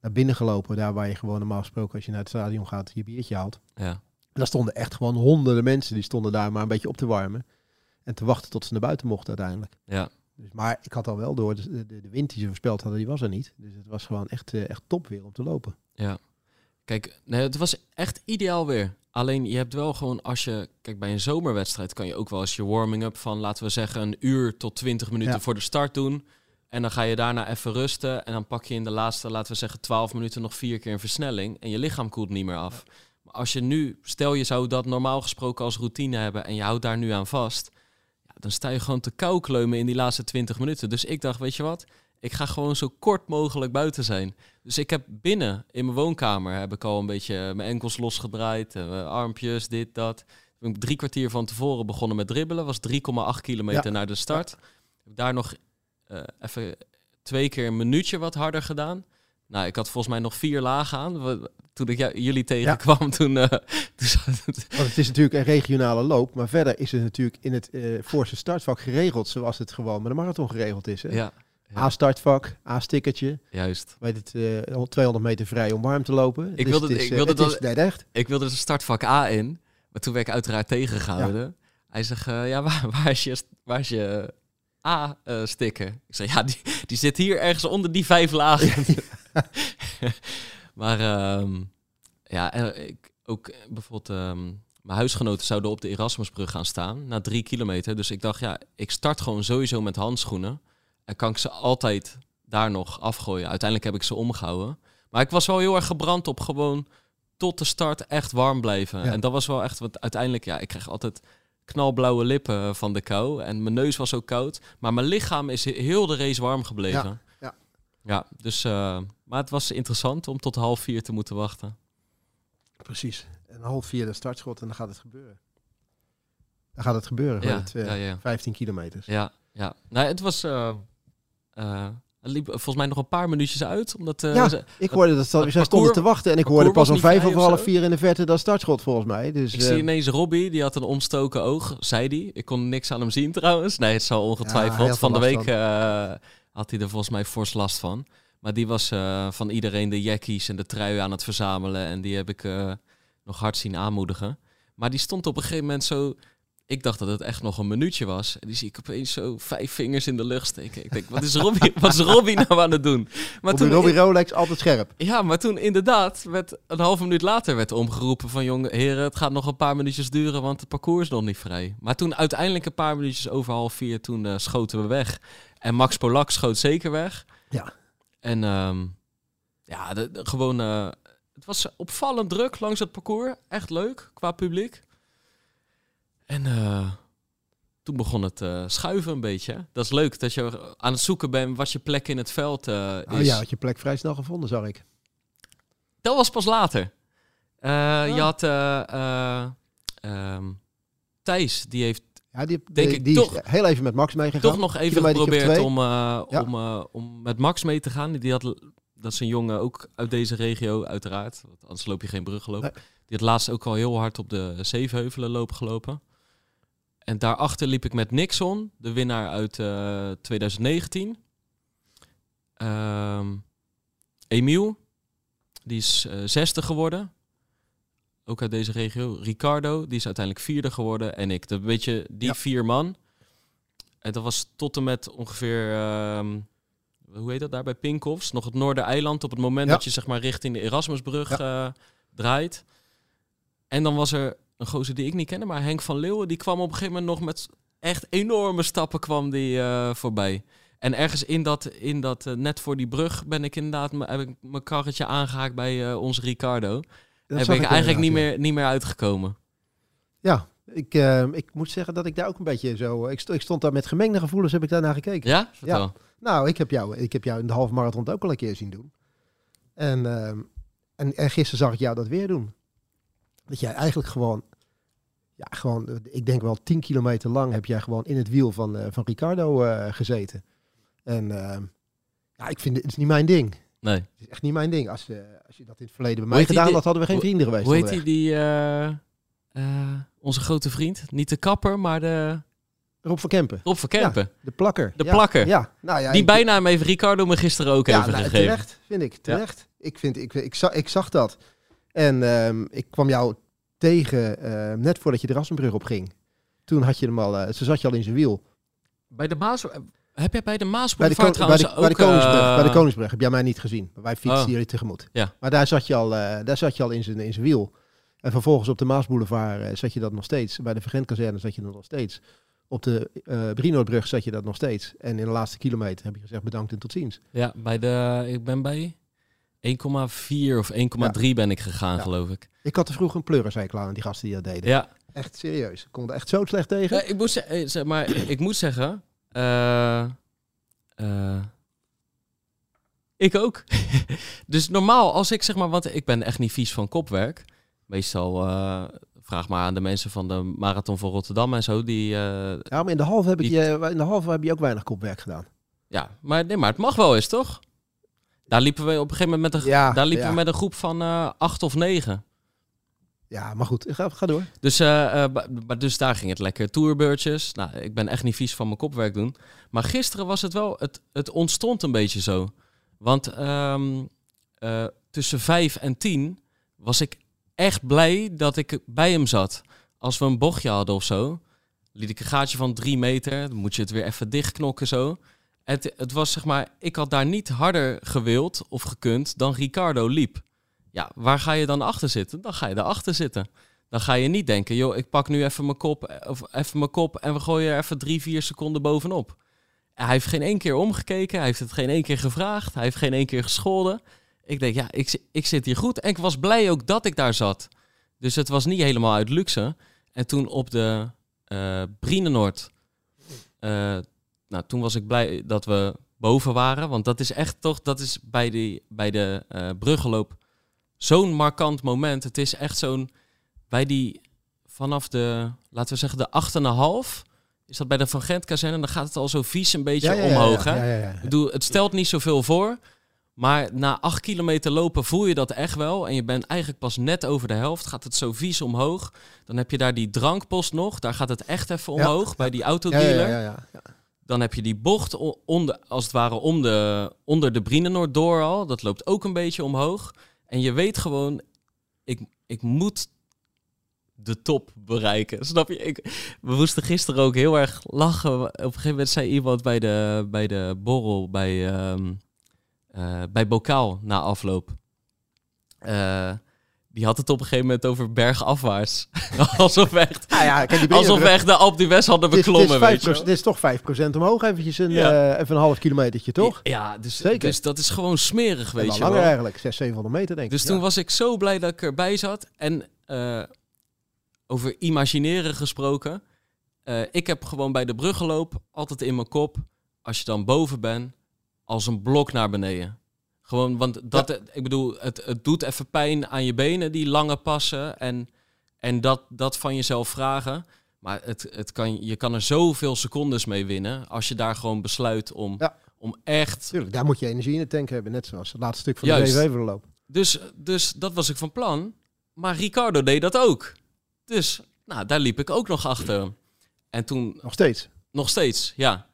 naar binnen gelopen. Daar waar je gewoon normaal gesproken als je naar het stadion gaat je biertje haalt. Ja. En daar stonden echt gewoon honderden mensen. Die stonden daar maar een beetje op te warmen. En te wachten tot ze naar buiten mochten uiteindelijk. Ja. Dus, maar ik had al wel door, de, de, de wind die ze voorspeld hadden, die was er niet. Dus het was gewoon echt, eh, echt top weer om te lopen. Ja. Kijk, nee, het was echt ideaal weer. Alleen je hebt wel gewoon als je... Kijk, bij een zomerwedstrijd kan je ook wel eens je warming-up van... laten we zeggen een uur tot 20 minuten Ja. voor de start doen. En dan ga je daarna even rusten. En dan pak je in de laatste, laten we zeggen 12 minuten... nog vier keer een versnelling. En je lichaam koelt niet meer af. Maar als je nu... Stel je zou dat normaal gesproken als routine hebben... en je houdt daar nu aan vast... Dan sta je gewoon te koukleumen in die laatste 20 minuten. Dus ik dacht, weet je wat? Ik ga gewoon zo kort mogelijk buiten zijn. Dus ik heb binnen in mijn woonkamer heb ik al een beetje mijn enkels losgedraaid, eh, mijn armpjes, dit, dat. Toen ben ik drie kwartier van tevoren begonnen met dribbelen, was 3,8 kilometer Ja. naar de start. Heb daar nog eh, even twee keer een minuutje wat harder gedaan. Nou, ik had volgens mij nog vier lagen aan. Toen ik jullie tegenkwam, [LAUGHS] toen, eh, toen zat het- Want het is natuurlijk een regionale loop. Maar verder is het natuurlijk in het eh voorste startvak geregeld. Zoals het gewoon met een marathon geregeld is. Hè? ja, ja, A-startvak, A-stickertje. juist. Weet het, eh, 200 meter vrij om warm te lopen. Ik Dus wilde- het is, ik eh, wilde het is echt. Ik wilde de startvak A in, maar toen werd ik uiteraard tegengehouden. Hij zegt, eh, ja, waar, [LAUGHS] waar, is je, waar is je A-sticker? ik zeg, ja, die, die zit hier ergens onder die vijf lagen. [LAUGHS] [LAUGHS] maar ehm, ja, en ik, ook eh, bijvoorbeeld... ehm, mijn huisgenoten zouden op de Erasmusbrug gaan staan, na drie kilometer. Dus ik dacht, ja, ik start gewoon sowieso met handschoenen. En kan ik ze altijd daar nog afgooien. Uiteindelijk heb ik ze omgehouden. Maar ik was wel heel erg gebrand op gewoon tot de start echt warm blijven. Ja. En dat was wel echt, want uiteindelijk, ja, ik kreeg altijd knalblauwe lippen van de kou. En mijn neus was ook koud. Maar mijn lichaam is he- heel de race warm gebleven. Ja, ja. Dus, eh, maar het was interessant om tot half vier te moeten wachten. Precies. En half vier de startschot en dan gaat het gebeuren. Dan gaat het gebeuren. Ja, het, eh, ja, ja. 15 kilometer. Ja, ja. Nee, het was, eh, eh, het liep volgens mij nog een paar minuutjes uit. Omdat, Ja, ze- Ik hoorde dat ze- zij stonden te wachten en ik hoorde pas om vijf of half vier in de verte dat startschot volgens mij. Dus, Ik zie ineens Robbie, die had een omstoken oog, zei hij. Ik kon niks aan hem zien trouwens. Nee, het zal ongetwijfeld. van de week had hij er volgens mij fors last van. Maar die was eh, van iedereen de jackies en de trui aan het verzamelen. En die heb ik eh, nog hard zien aanmoedigen. Maar die stond op een gegeven moment zo... Ik dacht dat het echt nog een minuutje was. En die zie ik opeens zo vijf vingers in de lucht steken. Ik denk, wat is Robbie, [LAUGHS] wat is Robbie nou aan het doen? Maar Robbie, Robbie Rolex altijd scherp. ja, maar toen inderdaad, werd een halve minuut later werd omgeroepen van... jongen, heren, het gaat nog een paar minuutjes duren, want het parcours is nog niet vrij. Maar toen uiteindelijk een paar minuutjes over half vier, toen eh, schoten we weg. En Max Polak schoot zeker weg. Ja. En ehm, ja, de, de- gewoon... eh, het was opvallend druk langs het parcours. Echt leuk, qua publiek. En eh, toen begon het eh, schuiven een beetje. Dat is leuk, dat je aan het zoeken bent wat je plek in het veld eh, is. Oh ja, had je plek vrij snel gevonden, zag ik. Dat was pas later. Eh, Ah. Je had eh, eh, ehm, Thijs, die heeft Ja, die, Denk die, ik die toch- is heel even met Max meegegaan. toch nog even geprobeerd om, eh, Ja. om, eh, om met Max mee te gaan. Die had, dat is een jongen ook uit deze regio, uiteraard. Want anders loop je geen bruggenloop. Nee. Die had laatst ook al heel hard op de Zevenheuvelen loop gelopen. En daarachter liep ik met Nixon, de winnaar uit eh, 2019. Ehm Emiel, die is eh, zesde geworden. Ook uit deze regio. Ricardo, die is uiteindelijk vierde geworden. En ik. Dat weet je, die Ja. vier man. En dat was tot en met ongeveer, ehm, hoe heet dat daar bij Pinkhofs? Nog het Noordereiland op het moment Ja. dat je zeg maar richting de Erasmusbrug eh, draait. En dan was er een gozer die ik niet kende, maar Henk van Leeuwen. Die kwam op een gegeven moment nog met echt enorme stappen kwam die, eh, voorbij. En ergens in dat, in dat eh, net voor die brug ben ik inderdaad, heb ik mijn karretje aangehaakt bij onze Ricardo. Dat ben ik eigenlijk niet meer, niet meer uitgekomen. Ja, ja ik, eh, ik moet zeggen dat ik daar ook een beetje zo... Ik, sto- ik stond daar met gemengde gevoelens, heb ik daarnaar gekeken. Ja? Vertel. Nou, ik heb, jou, ik heb jou in de halve marathon ook al een keer zien doen. En, ehm, en, en gisteren zag ik jou dat weer doen. Dat jij eigenlijk gewoon... Ja, gewoon, ik denk wel 10 kilometer lang heb jij gewoon in het wiel van, eh, van Ricardo eh, gezeten. En ehm, ja, ik vind het, het is niet mijn ding. Nee. Het is echt niet mijn ding. Als, eh, als je dat in het verleden bij mij gedaan had, hadden we geen vrienden geweest. Hoe heet onderweg. die, die eh, eh, onze grote vriend? Niet de kapper, maar de... Rob van Kempen. Rob van Kempen. De plakker. De Ja, plakker. Ja. Nou, ja Die ik- bijnaam heeft Ricardo me gisteren ook ja, even nou, gegeven. terecht, vind ik. Terecht. Ik, vind, ik, ik, zag, ik zag dat. En ehm, ik kwam jou tegen eh, net voordat je de Rassenbrug op ging. Toen had je hem al, eh, toen zat je al in zijn wiel. Bij de Maas... Heb jij bij de Maasboulevard Ko- bij, trouwens de, ook... bij, de Koningsbrug, eh, bij de Koningsbrug heb jij mij niet gezien. Wij fietsten Oh. jullie tegemoet. Ja. Maar daar zat je al, eh, daar zat je al in, zijn, in wiel. En vervolgens op de Maasboulevard eh, zat je dat nog steeds. Bij de Vergentkazerne zat je dat nog steeds. Op de eh Brinoordbrug zat je dat nog steeds. En in de laatste kilometer heb je gezegd bedankt en tot ziens. Ja, bij de... Ik ben bij 1,4 of 1,3 ben ik gegaan, Ja. geloof ik. Ik had er vroeger een pleurencycle aan die gasten die dat deden. Ja, Echt serieus. Ik kon er echt zo slecht tegen. Eh, ik, eh, zeg maar, ik moet zeggen... eh, eh, ik ook. [LAUGHS] dus normaal, als ik zeg maar... Want ik ben echt niet vies van kopwerk. Meestal... eh, vraag maar aan de mensen van de Marathon van Rotterdam en zo. Die, Ja, maar in de halve heb, ik je, in de halve heb je ook weinig kopwerk gedaan. ja, maar, nee, maar het mag wel eens, toch? Daar liepen we op een gegeven moment met een, Ja, daar liepen ja. we met een groep van acht of negen. Ja, maar goed. Ga, ga door. Dus, eh, eh, maar dus daar ging het lekker. Tourbeurtjes. Nou, ik ben echt niet vies van mijn kopwerk doen. Maar gisteren was het wel... Het, het ontstond een beetje zo. Want ehm, eh, tussen vijf en tien was ik echt blij dat ik bij hem zat. Als we een bochtje hadden of zo... liet ik een gaatje van drie meter. Dan moet je het weer even dichtknokken zo. Het, het was zeg maar... Ik had daar niet harder gewild of gekund dan Ricardo liep. Ja, waar ga je dan achter zitten? Dan ga je daarachter zitten. Dan ga je niet denken, joh, ik pak nu even mijn kop, of even mijn kop en we gooien er even drie, vier seconden bovenop. Hij heeft geen één keer omgekeken, hij heeft het geen één keer gevraagd, hij heeft geen één keer gescholden. Ik denk, ja, ik, ik zit hier goed. En ik was blij ook dat ik daar zat. Dus het was niet helemaal uit luxe. En toen op de eh Brienenoord, eh, nou, toen was ik blij dat we boven waren. Want dat is echt toch, dat is bij, die, bij de eh bruggenloop zo'n markant moment. Het is echt zo'n, bij die, vanaf de, laten we zeggen, de 8,5 is dat bij de Van Gent kazerne. Dan gaat het al zo vies een beetje ja, omhoog. ja, hè? Ik bedoel, het stelt niet zoveel voor. Maar na acht kilometer lopen voel je dat echt wel. En je bent eigenlijk pas net over de helft. Gaat het zo vies omhoog. Dan heb je daar die drankpost nog. Daar gaat het echt even Ja, omhoog bij die autodealer. ja, ja. Dan heb je die bocht onder, als het ware om de, onder de Brienenoord door al. Dat loopt ook een beetje omhoog. En je weet gewoon, ik, ik moet de top bereiken. [LAUGHS] Snap je? Ik, we moesten gisteren ook heel erg lachen. Op een gegeven moment zei iemand bij de, bij de borrel bij, ehm eh, bij Bokaal na afloop. Eh, die had het op een gegeven moment over bergafwaarts. [LAUGHS] alsof we echt, Ah, ja, kijk, die alsof we echt de d'Huez hadden Dit is, dit, beklommen. is weet je 5%, wel. dit is toch 5% omhoog, eventjes een, Ja. eh, even een half kilometertje, toch? Ja, dus, Zeker. dus dat is gewoon smerig, weet wel je langer wel. eigenlijk, 600, 700 meter denk ik. Dus toen was ik zo blij dat ik erbij zat. En eh, over imagineren gesproken. eh, ik heb gewoon bij de bruggenloop altijd in mijn kop, als je dan boven bent, als een blok naar beneden. Gewoon, want dat, ik bedoel, het, het doet even pijn aan je benen, die lange passen. En, en dat, dat van jezelf vragen. Maar het, het kan, je kan er zoveel secondes mee winnen. Als je daar gewoon besluit om, Ja. om echt Tuurlijk, daar moet je energie in de tank hebben, net zoals het laatste stuk van Juist. de VV-verloop. Dus, dus dat was ik van plan. Maar Ricardo deed dat ook. Dus nou, daar liep ik ook nog achter. En toen Nog steeds. nog steeds, ja.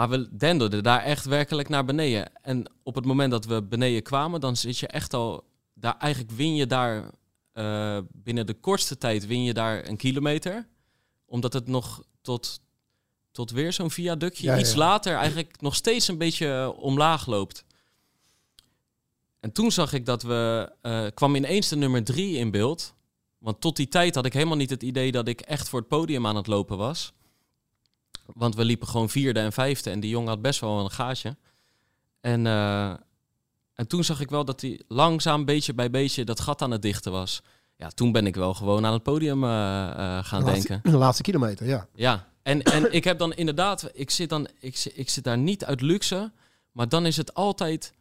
Maar we denderden daar echt werkelijk naar beneden. En op het moment dat we beneden kwamen, dan zit je echt al... Daar, eigenlijk win je daar eh, binnen de kortste tijd win je daar een kilometer. Omdat het nog tot, tot weer zo'n viaductje Ja, iets ja. later eigenlijk nog steeds een beetje eh, omlaag loopt. En toen zag ik dat we... eh, kwam ineens de nummer drie in beeld. Want tot die tijd had ik helemaal niet het idee dat ik echt voor het podium aan het lopen was. Want we liepen gewoon vierde en vijfde en die jongen had best wel een gaatje. En, eh, en toen zag ik wel dat hij langzaam, beetje bij beetje, dat gat aan het dichten was. Ja, toen ben ik wel gewoon aan het podium eh, eh, gaan de denken. De laatste kilometer, ja. Ja, en, en ik heb dan inderdaad, ik zit, dan, ik, ik zit daar niet uit luxe, maar dan is het altijd,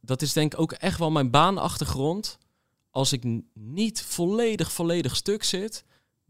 dat is denk ik ook echt wel mijn baanachtergrond. Als ik niet volledig, volledig stuk zit,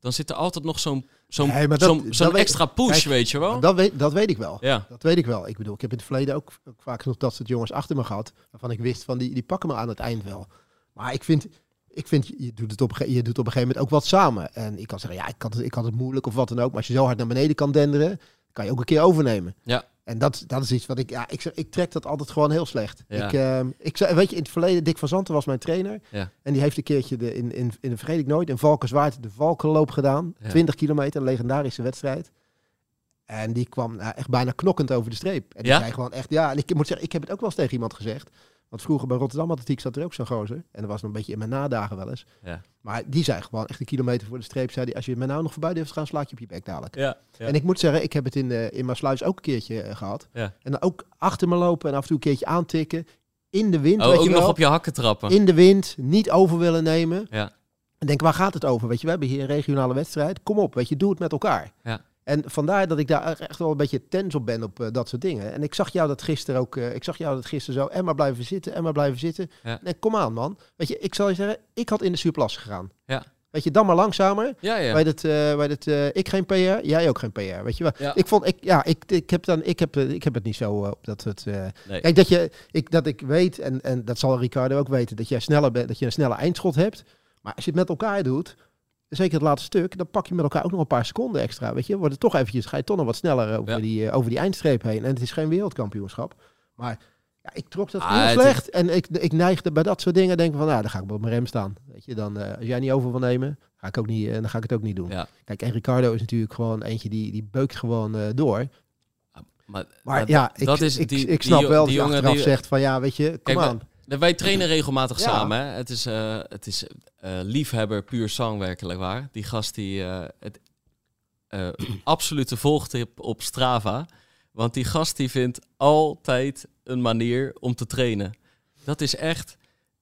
dan zit er altijd nog zo'n zo'n Nee, zo'n- extra push, kijk, weet je wel? Dat weet, dat weet ik wel. Ja, Dat weet ik wel. Ik bedoel, ik heb in het verleden ook, ook vaak genoeg dat soort jongens achter me gehad. Waarvan ik wist van die, die pakken me aan het eind wel. Maar ik vind, ik vind, je doet, het op, je doet op een gegeven moment ook wat samen. En ik kan zeggen, ja, ik had, het, ik had het moeilijk of wat dan ook. Maar als je zo hard naar beneden kan denderen, kan je ook een keer overnemen. Ja. En dat, dat is iets wat ik, ja, ik, ik trek dat altijd gewoon heel slecht. Ja. Ik, ehm, ik, weet je, in het verleden, Dick van Zanten was mijn trainer. Ja. En die heeft een keertje, de, in, in, in de vergeet ik nooit, in Valkenswaard de Valkenloop gedaan. Ja. 20 kilometer, legendarische wedstrijd. En die kwam nou, echt bijna knokkend over de streep. En die zei gewoon echt, ja, en ik moet zeggen, ik heb het ook wel eens tegen iemand gezegd. Want vroeger bij Rotterdam Atletiek zat er ook zo'n gozer. En dat was nog een beetje in mijn nadagen wel eens. Ja. Maar die zei gewoon echt een kilometer voor de streep. Zei die, als je me nou nog voorbij durft gaan, slaat je op je bek dadelijk. Ja, ja. En ik moet zeggen, ik heb het in, eh in Maasluis ook een keertje eh, gehad. Ja. En dan ook achter me lopen en af en toe een keertje aantikken. In de wind, Oh, weet ook je nog wel. op je hakken trappen. In de wind, niet over willen nemen. Ja. En denk, waar gaat het over? Weet je, we hebben hier een regionale wedstrijd. Kom op, weet je, doe het met elkaar. Ja. En vandaar dat ik daar echt wel een beetje tens op ben op eh, dat soort dingen. En ik zag jou dat gisteren ook. eh, ik zag jou dat gisteren zo. En maar blijven zitten, en maar blijven zitten. Ja. Nee, kom aan, man. Weet je, ik zal je zeggen, ik had in de surplus gegaan. Ja. Weet je, dan maar langzamer. Ja, ja. Bij het, eh, bij het, eh, ik geen PR, jij ook geen PR. Weet je wel? Ja. Ik vond, ik, ja, ik, ik heb dan, ik heb, eh, ik heb het niet zo eh, dat het. eh, Nee. Kijk, dat, je, ik, dat ik weet, en, en dat zal Ricardo ook weten, dat, jij sneller bent, dat je een snelle eindschot hebt. Maar als je het met elkaar doet, zeker het laatste stuk, dan pak je met elkaar ook nog een paar seconden extra. Weet je, wordt het toch eventjes, ga je toch nog wat sneller over, Ja. die, eh, over die eindstreep heen. En het is geen wereldkampioenschap. Maar ja, ik trok dat Ah, heel is- slecht. En ik, ik neigde bij dat soort dingen, denk van, nou, dan ga ik wel op mijn rem staan. Weet je, dan, eh, als jij niet over wil nemen, ga ik ook niet, eh, dan ga ik het ook niet doen. Ja. Kijk, en Ricardo is natuurlijk gewoon eentje die, die beukt gewoon door. Maar, Maar ja, ik, dat is ik, die, ik snap wel die dat je achteraf die, zegt van ja, weet je, kom aan. Wij trainen regelmatig Ja. samen. Hè? Het is, eh, het is eh, liefhebber puur zang werkelijk waar. Die gast die eh, het [CLEARS THROAT] absolute volgtip op Strava. Want die gast die vindt altijd een manier om te trainen. Dat is echt.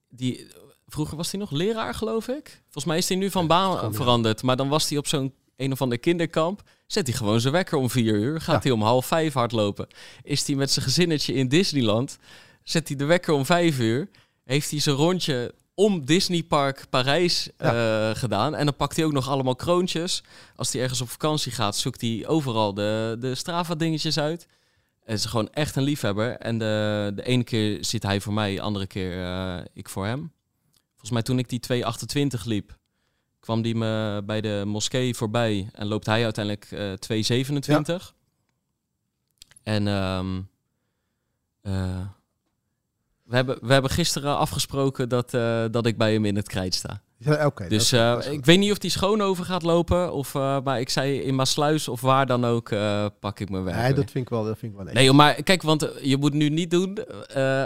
Die, vroeger was hij nog leraar, geloof ik. Volgens mij is hij nu van baan veranderd. Maar dan was hij op zo'n een of ander kinderkamp. Zet hij gewoon zijn wekker om vier uur. Gaat Ja. hij om half vijf hardlopen. Is hij met zijn gezinnetje in Disneyland. Zet hij de wekker om vijf uur. Heeft hij zijn rondje om Disneypark Parijs eh, gedaan. En dan pakt hij ook nog allemaal kroontjes. Als hij ergens op vakantie gaat, zoekt hij overal de, de Strava-dingetjes uit. Het is gewoon echt een liefhebber. En de, de ene keer zit hij voor mij, de andere keer eh, ik voor hem. Volgens mij toen ik die 228 liep, kwam die me bij de moskee voorbij. En loopt hij uiteindelijk eh 227. En ehm, eh, we, hebben, we hebben gisteren afgesproken dat, eh, dat ik bij hem in het krijt sta. Ja, Oké. Dus eh, ik weet niet of die schoon over gaat lopen. Of, eh, maar ik zei in Maasluis of waar dan ook eh, pak ik mijn werk. Nee, weer. dat vind ik wel, dat vind ik wel. Nee, maar kijk, want je moet nu niet doen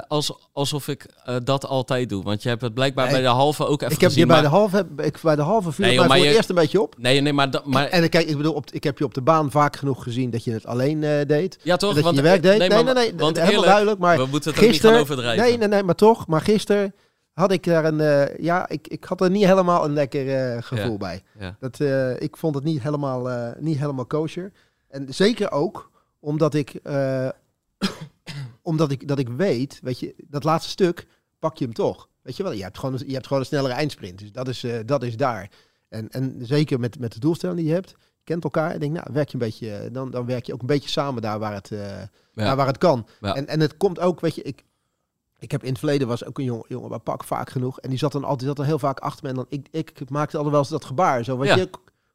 als, alsof ik dat altijd doe. Want je hebt het blijkbaar Nee, bij de halve ook even ik heb gezien. je bij maar- de halve, ik, bij de halve vuur Nee, joh, maar voor je- het eerst een beetje op. Nee, nee, maar, dat, maar En kijk, ik bedoel, op, ik heb je op de baan vaak genoeg gezien dat je het alleen deed. ja, toch? dat je want, je werk deed. Nee, maar- nee, nee, want helemaal duidelijk. Maar we moeten het ook niet gisteren, gaan overdrijven. nee, nee, nee, maar toch. Maar gisteren had ik daar een, eh, ja, ik, ik had er niet helemaal een lekker eh, gevoel Ja. bij. Ja. Dat, eh, ik vond het niet helemaal, niet helemaal kosher. En zeker ook omdat ik, [COUGHS] omdat ik, dat ik weet, weet je, dat laatste stuk pak je hem toch. Weet je wel, je hebt gewoon, een- je hebt gewoon een snellere eindsprint. Dus dat is, dat is daar. En, en zeker met, met de doelstelling die je hebt, kent elkaar. Ik denk, nou, werk je een beetje, dan, dan werk je ook een beetje samen daar waar het, daar waar het kan. En, en het komt ook, weet je, ik, ik heb in het verleden was ook een jongen, jongen bij Pak vaak genoeg. En die zat dan altijd zat dan heel vaak achter me. En dan, ik, ik maakte altijd wel eens dat gebaar. Zo, Ja, je,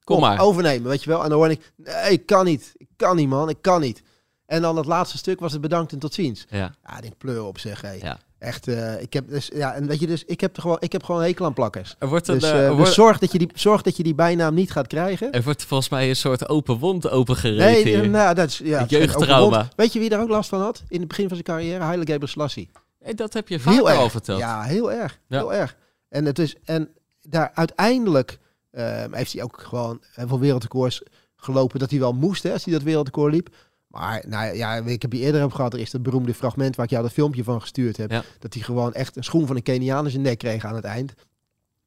Kom maar. overnemen, weet je wel. En dan hoor ik, nee, ik kan niet. Ik kan niet, man. Ik kan niet. En dan het laatste stuk was het bedankt en tot ziens. Ja. Ja, denk pleur op zeg. Hey. Ja. Echt, eh, ik heb dus, ja, en weet je, dus ik heb er gewoon, ik heb gewoon een hekel aan plakkers. Er wordt, een, Dus, eh, eh, er dus wordt, zorg, dat je die, zorg dat je die bijnaam niet gaat krijgen. er wordt volgens mij een soort open wond opengereed Nee, nou, dat is ja, jeugdtrauma. Weet je wie daar ook last van had? In het begin van zijn carrière, Haile Gebrselassie. Hey, dat heb je Heel vaker erg. al verteld. Ja, heel erg. Ja. Heel erg. En, het is, en daar uiteindelijk ehm, heeft hij ook gewoon heel veel wereldrecords gelopen dat hij wel moest hè, als hij dat wereldrecord liep. Maar nou ja, ik heb je eerder op gehad. Er is dat beroemde fragment waar ik jou dat filmpje van gestuurd heb. Ja. Dat hij gewoon echt een schoen van een Keniaan in zijn nek kreeg aan het eind.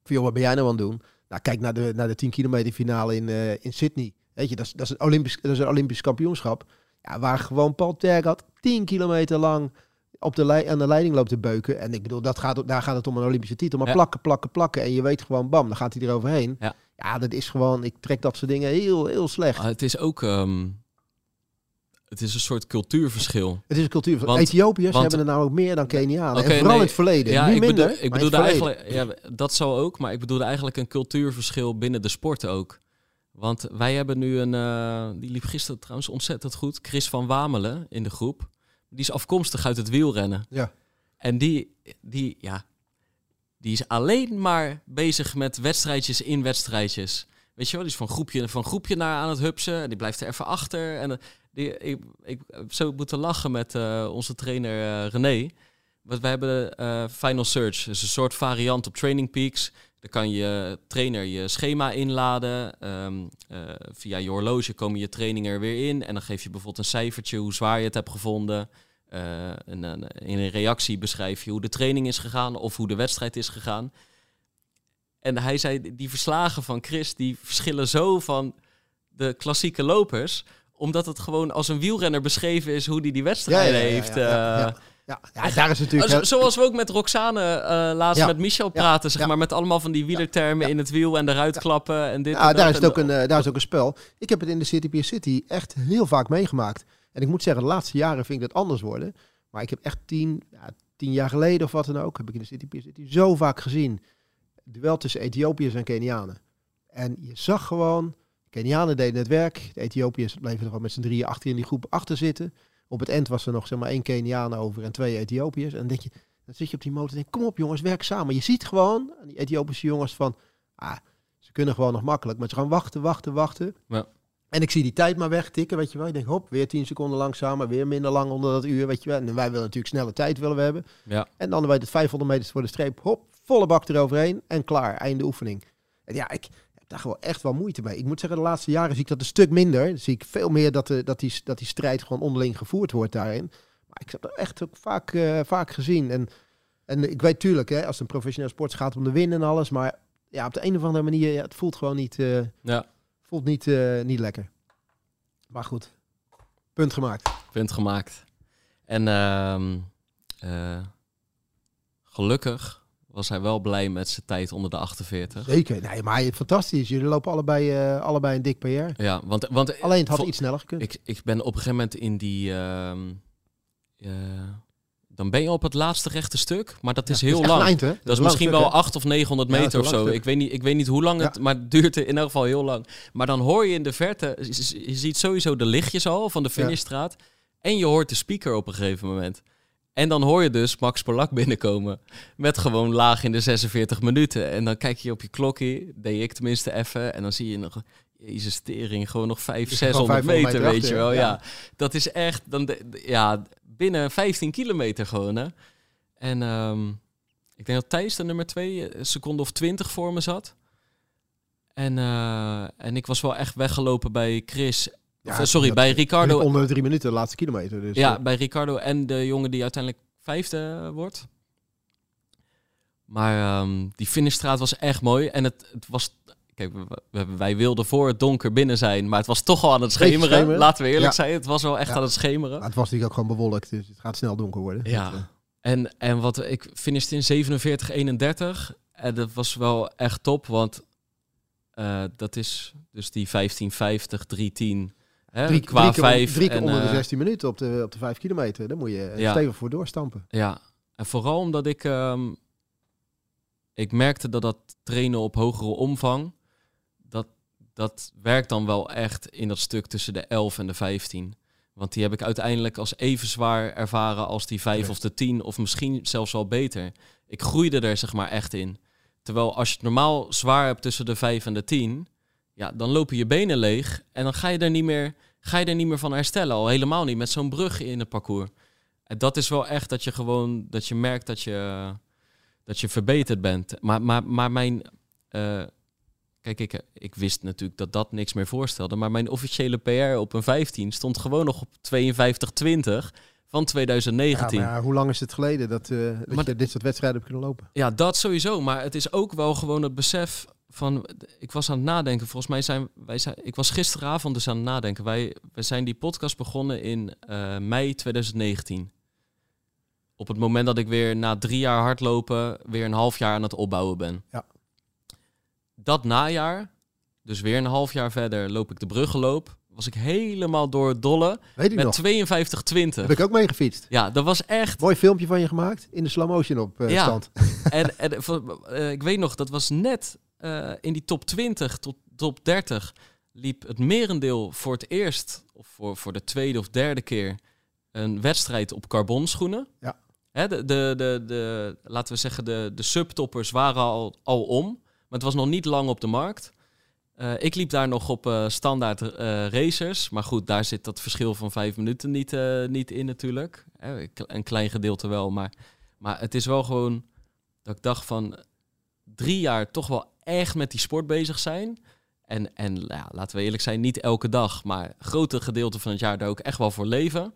Van, joh, wat ben jij nou aan het doen? Nou, kijk naar de, naar de 10 kilometer finale in, eh, in Sydney. Weet je, dat is, dat, is een Olympisch, dat is een Olympisch kampioenschap. Ja, waar gewoon Paul Tergat 10 kilometer lang op de aan de leiding loopt te beuken. En ik bedoel, dat gaat, daar gaat het om een Olympische titel. Maar Ja. plakken, plakken, plakken. En je weet gewoon, bam, dan gaat hij eroverheen. Ja. ja, dat is gewoon, ik trek dat soort dingen heel, heel slecht. Het is ook... ehm, het is een soort cultuurverschil. Het is een cultuur. Want- Ethiopiërs want- hebben er nou ook meer dan Kenianen. En vooral nee, in het verleden. Ja, nu ik minder. bedoel, ik bedoelde eigenlijk, ja, dat zal ook, maar ik bedoelde eigenlijk een cultuurverschil binnen de sporten ook. Want wij hebben nu een, eh, die liep gisteren trouwens ontzettend goed, Chris van Wamelen in de groep. Die is afkomstig uit het wielrennen. Ja. En die, die, ja, die is alleen maar bezig met wedstrijdjes in wedstrijdjes. Weet je wel, die is van groepje, van groepje naar aan het hupsen. En die blijft er even achter. En eh, die, ik, ik heb zo moeten lachen met eh, onze trainer eh, René. Want wij hebben Final Search. Dus een soort variant op Training Peaks. Kan je trainer je schema inladen. Ehm, eh, via je horloge komen je trainingen er weer in. En dan geef je bijvoorbeeld een cijfertje hoe zwaar je het hebt gevonden. Eh, en, dan in een reactie beschrijf je hoe de training is gegaan of hoe de wedstrijd is gegaan. En hij zei, die verslagen van Chris, die verschillen zo van de klassieke lopers. Omdat het gewoon als een wielrenner beschreven is hoe die die wedstrijden heeft. Ja, ja, eh, ja. Ja, daar is natuurlijk... Zo- Zoals we ook met Roxane eh, laatst Ja. met Michel Ja. praten, zeg Ja. maar, met allemaal van die wielertermen in het wiel en eruit klappen en dit Ja, en daar dat. is, het ook een, eh, daar is ook een spel. Ik heb het in de City Pier City echt heel vaak meegemaakt. En ik moet zeggen, de laatste jaren vind ik dat anders worden. Maar ik heb echt tien, ja, tien jaar geleden of wat dan ook, heb ik in de City Pier City zo vaak gezien. Duel tussen Ethiopiërs en Kenianen. En je zag gewoon, Kenianen deden het werk. De Ethiopiërs bleven er gewoon met z'n drieën achter in die groep achter zitten. Op het eind was er nog zeg maar één Keniaan over en twee Ethiopiërs. En dan denk je, dan zit je op die motor en denk, kom op jongens, werk samen. Je ziet gewoon aan die Ethiopische jongens van, ah, ze kunnen gewoon nog makkelijk. Maar ze gaan wachten, wachten, wachten. Ja. En ik zie die tijd maar wegtikken, weet je wel. Ik denk, hop, weer 10 seconden langzamer, weer minder lang onder dat uur, weet je wel. En wij willen natuurlijk snelle tijd willen we hebben. Ja. En dan bij de 500 meter voor de streep, hop, volle bak eroverheen en klaar, einde oefening. En ja, ik daar gewoon echt wel moeite mee. Ik moet zeggen, de laatste jaren zie ik dat een stuk minder. Dan zie ik veel meer dat, de, dat, die, dat die strijd gewoon onderling gevoerd wordt daarin. Maar ik heb dat echt ook vaak, eh, vaak gezien. En, en ik weet tuurlijk, hè, als het een professioneel sport gaat om de winnen en alles. Maar ja, op de een of andere manier, ja, het voelt gewoon niet, eh, Ja, voelt niet, eh, niet lekker. Maar goed, punt gemaakt. punt gemaakt. En ehm, eh, gelukkig was hij wel blij met zijn tijd onder de 48. Zeker. Nee, maar fantastisch. Jullie lopen allebei, eh, allebei een dik PR. Ja, want, want Alleen het had iets sneller gekund. ik, ik ben op een gegeven moment in die... ehm, eh, dan ben je op het laatste rechte stuk, maar dat is Ja, heel lang. eind? Dat is misschien stuk, wel hè? 8 of 900 Ja, dat meter of zo. stuk. Ik weet, niet, ik weet niet hoe lang het, maar het duurt in elk geval heel lang. Maar dan hoor je in de verte, je ziet sowieso de lichtjes al van de finishstraat. En je hoort de speaker op een gegeven moment. En dan hoor je dus Max Polak binnenkomen met gewoon laag in de 46 minuten. En dan kijk je op je klokje, deed ik tenminste even. En dan zie je nog, jezus stering, gewoon nog 500, Is er gewoon 600 meter, 500 meter weet je wel. ja. Ja. dat is echt, dan de- ja, binnen 15 kilometer gewoon, hè. En ehm, ik denk dat Thijs de nummer 2 een seconde of 20 voor me zat. En, eh, en ik was wel echt weggelopen bij Chris. Ja, eh, sorry, bij Ricardo. Onder de drie minuten, de laatste kilometer. Dus, ja, eh, bij Ricardo en de jongen die uiteindelijk vijfde wordt. Maar ehm, die finishstraat was echt mooi. En het, het was... Kijk, we- wij wilden voor het donker binnen zijn, maar het was toch al aan het schemeren. schemeren. Laten we eerlijk Ja. zijn, het was wel echt Ja. aan het schemeren. maar het was natuurlijk ook gewoon bewolkt, dus het gaat snel donker worden. Ja. Dat, eh, En, en wat ik finishte in 47-31. En dat was wel echt top, want eh, dat is dus die 1550, 310. Hè, drie, qua drie keer, vijf. drie keer en, onder de eh, 16 minuten op de, op de 5 kilometer. Daar moet je Ja. stevig voor doorstampen. Ja, en vooral omdat ik, ehm, ik merkte dat dat trainen op hogere omvang, dat, dat werkt dan wel echt in dat stuk tussen de 11 en de 15. Want die heb ik uiteindelijk als even zwaar ervaren als die 5 Oké. of de 10, of misschien zelfs wel beter. Ik groeide er zeg maar echt in. Terwijl als je het normaal zwaar hebt tussen de 5 en de 10, ja, dan lopen je benen leeg en dan ga je er niet meer, ga je er niet meer van herstellen. Al helemaal niet met zo'n brug in het parcours. En dat is wel echt dat je gewoon dat je merkt dat je, dat je verbeterd bent. Maar, maar, maar mijn. eh, kijk, ik, ik wist natuurlijk dat dat niks meer voorstelde. Maar mijn officiële PR op een 15 stond gewoon nog op 52-20 van Ja, 2019. maar Ja, ja, hoe lang is het geleden dat, eh, dat Maar- je dit soort wedstrijden hebt kunnen lopen? dat sowieso. Maar het is ook wel gewoon het besef van. Ik was aan het nadenken. Volgens mij zijn wij zijn. Ik was gisteravond dus aan het nadenken. Wij, wij zijn die podcast begonnen in eh, mei 2019. Op het moment dat ik weer na drie jaar hardlopen weer een half jaar aan het opbouwen ben. Ja. Dat najaar, dus weer een half jaar verder, loop ik de bruggenloop. was ik helemaal door het dolle. Weet Met nog. 52-20. Heb ik ook mee gefietst. Ja, dat was echt... Mooi filmpje van je gemaakt. In de slow motion op eh, Ja. stand. En, en eh, ik weet nog, dat was net eh, in die top 20 tot top 30 liep het merendeel voor het eerst, of voor, voor de tweede of derde keer, een wedstrijd op carbonschoenen. Ja. Hè, de, de, de, de, laten we zeggen, de, de subtoppers waren al, al om, maar het was nog niet lang op de markt. Eh, ik liep daar nog op eh, standaard racers. Maar goed, daar zit dat verschil van vijf minuten niet, niet in natuurlijk. Een klein gedeelte wel, maar, maar het is wel gewoon dat ik dacht van drie jaar toch wel echt met die sport bezig zijn. En, en ja, laten we eerlijk zijn, niet elke dag, maar grote gedeelte van het jaar daar ook echt wel voor leven.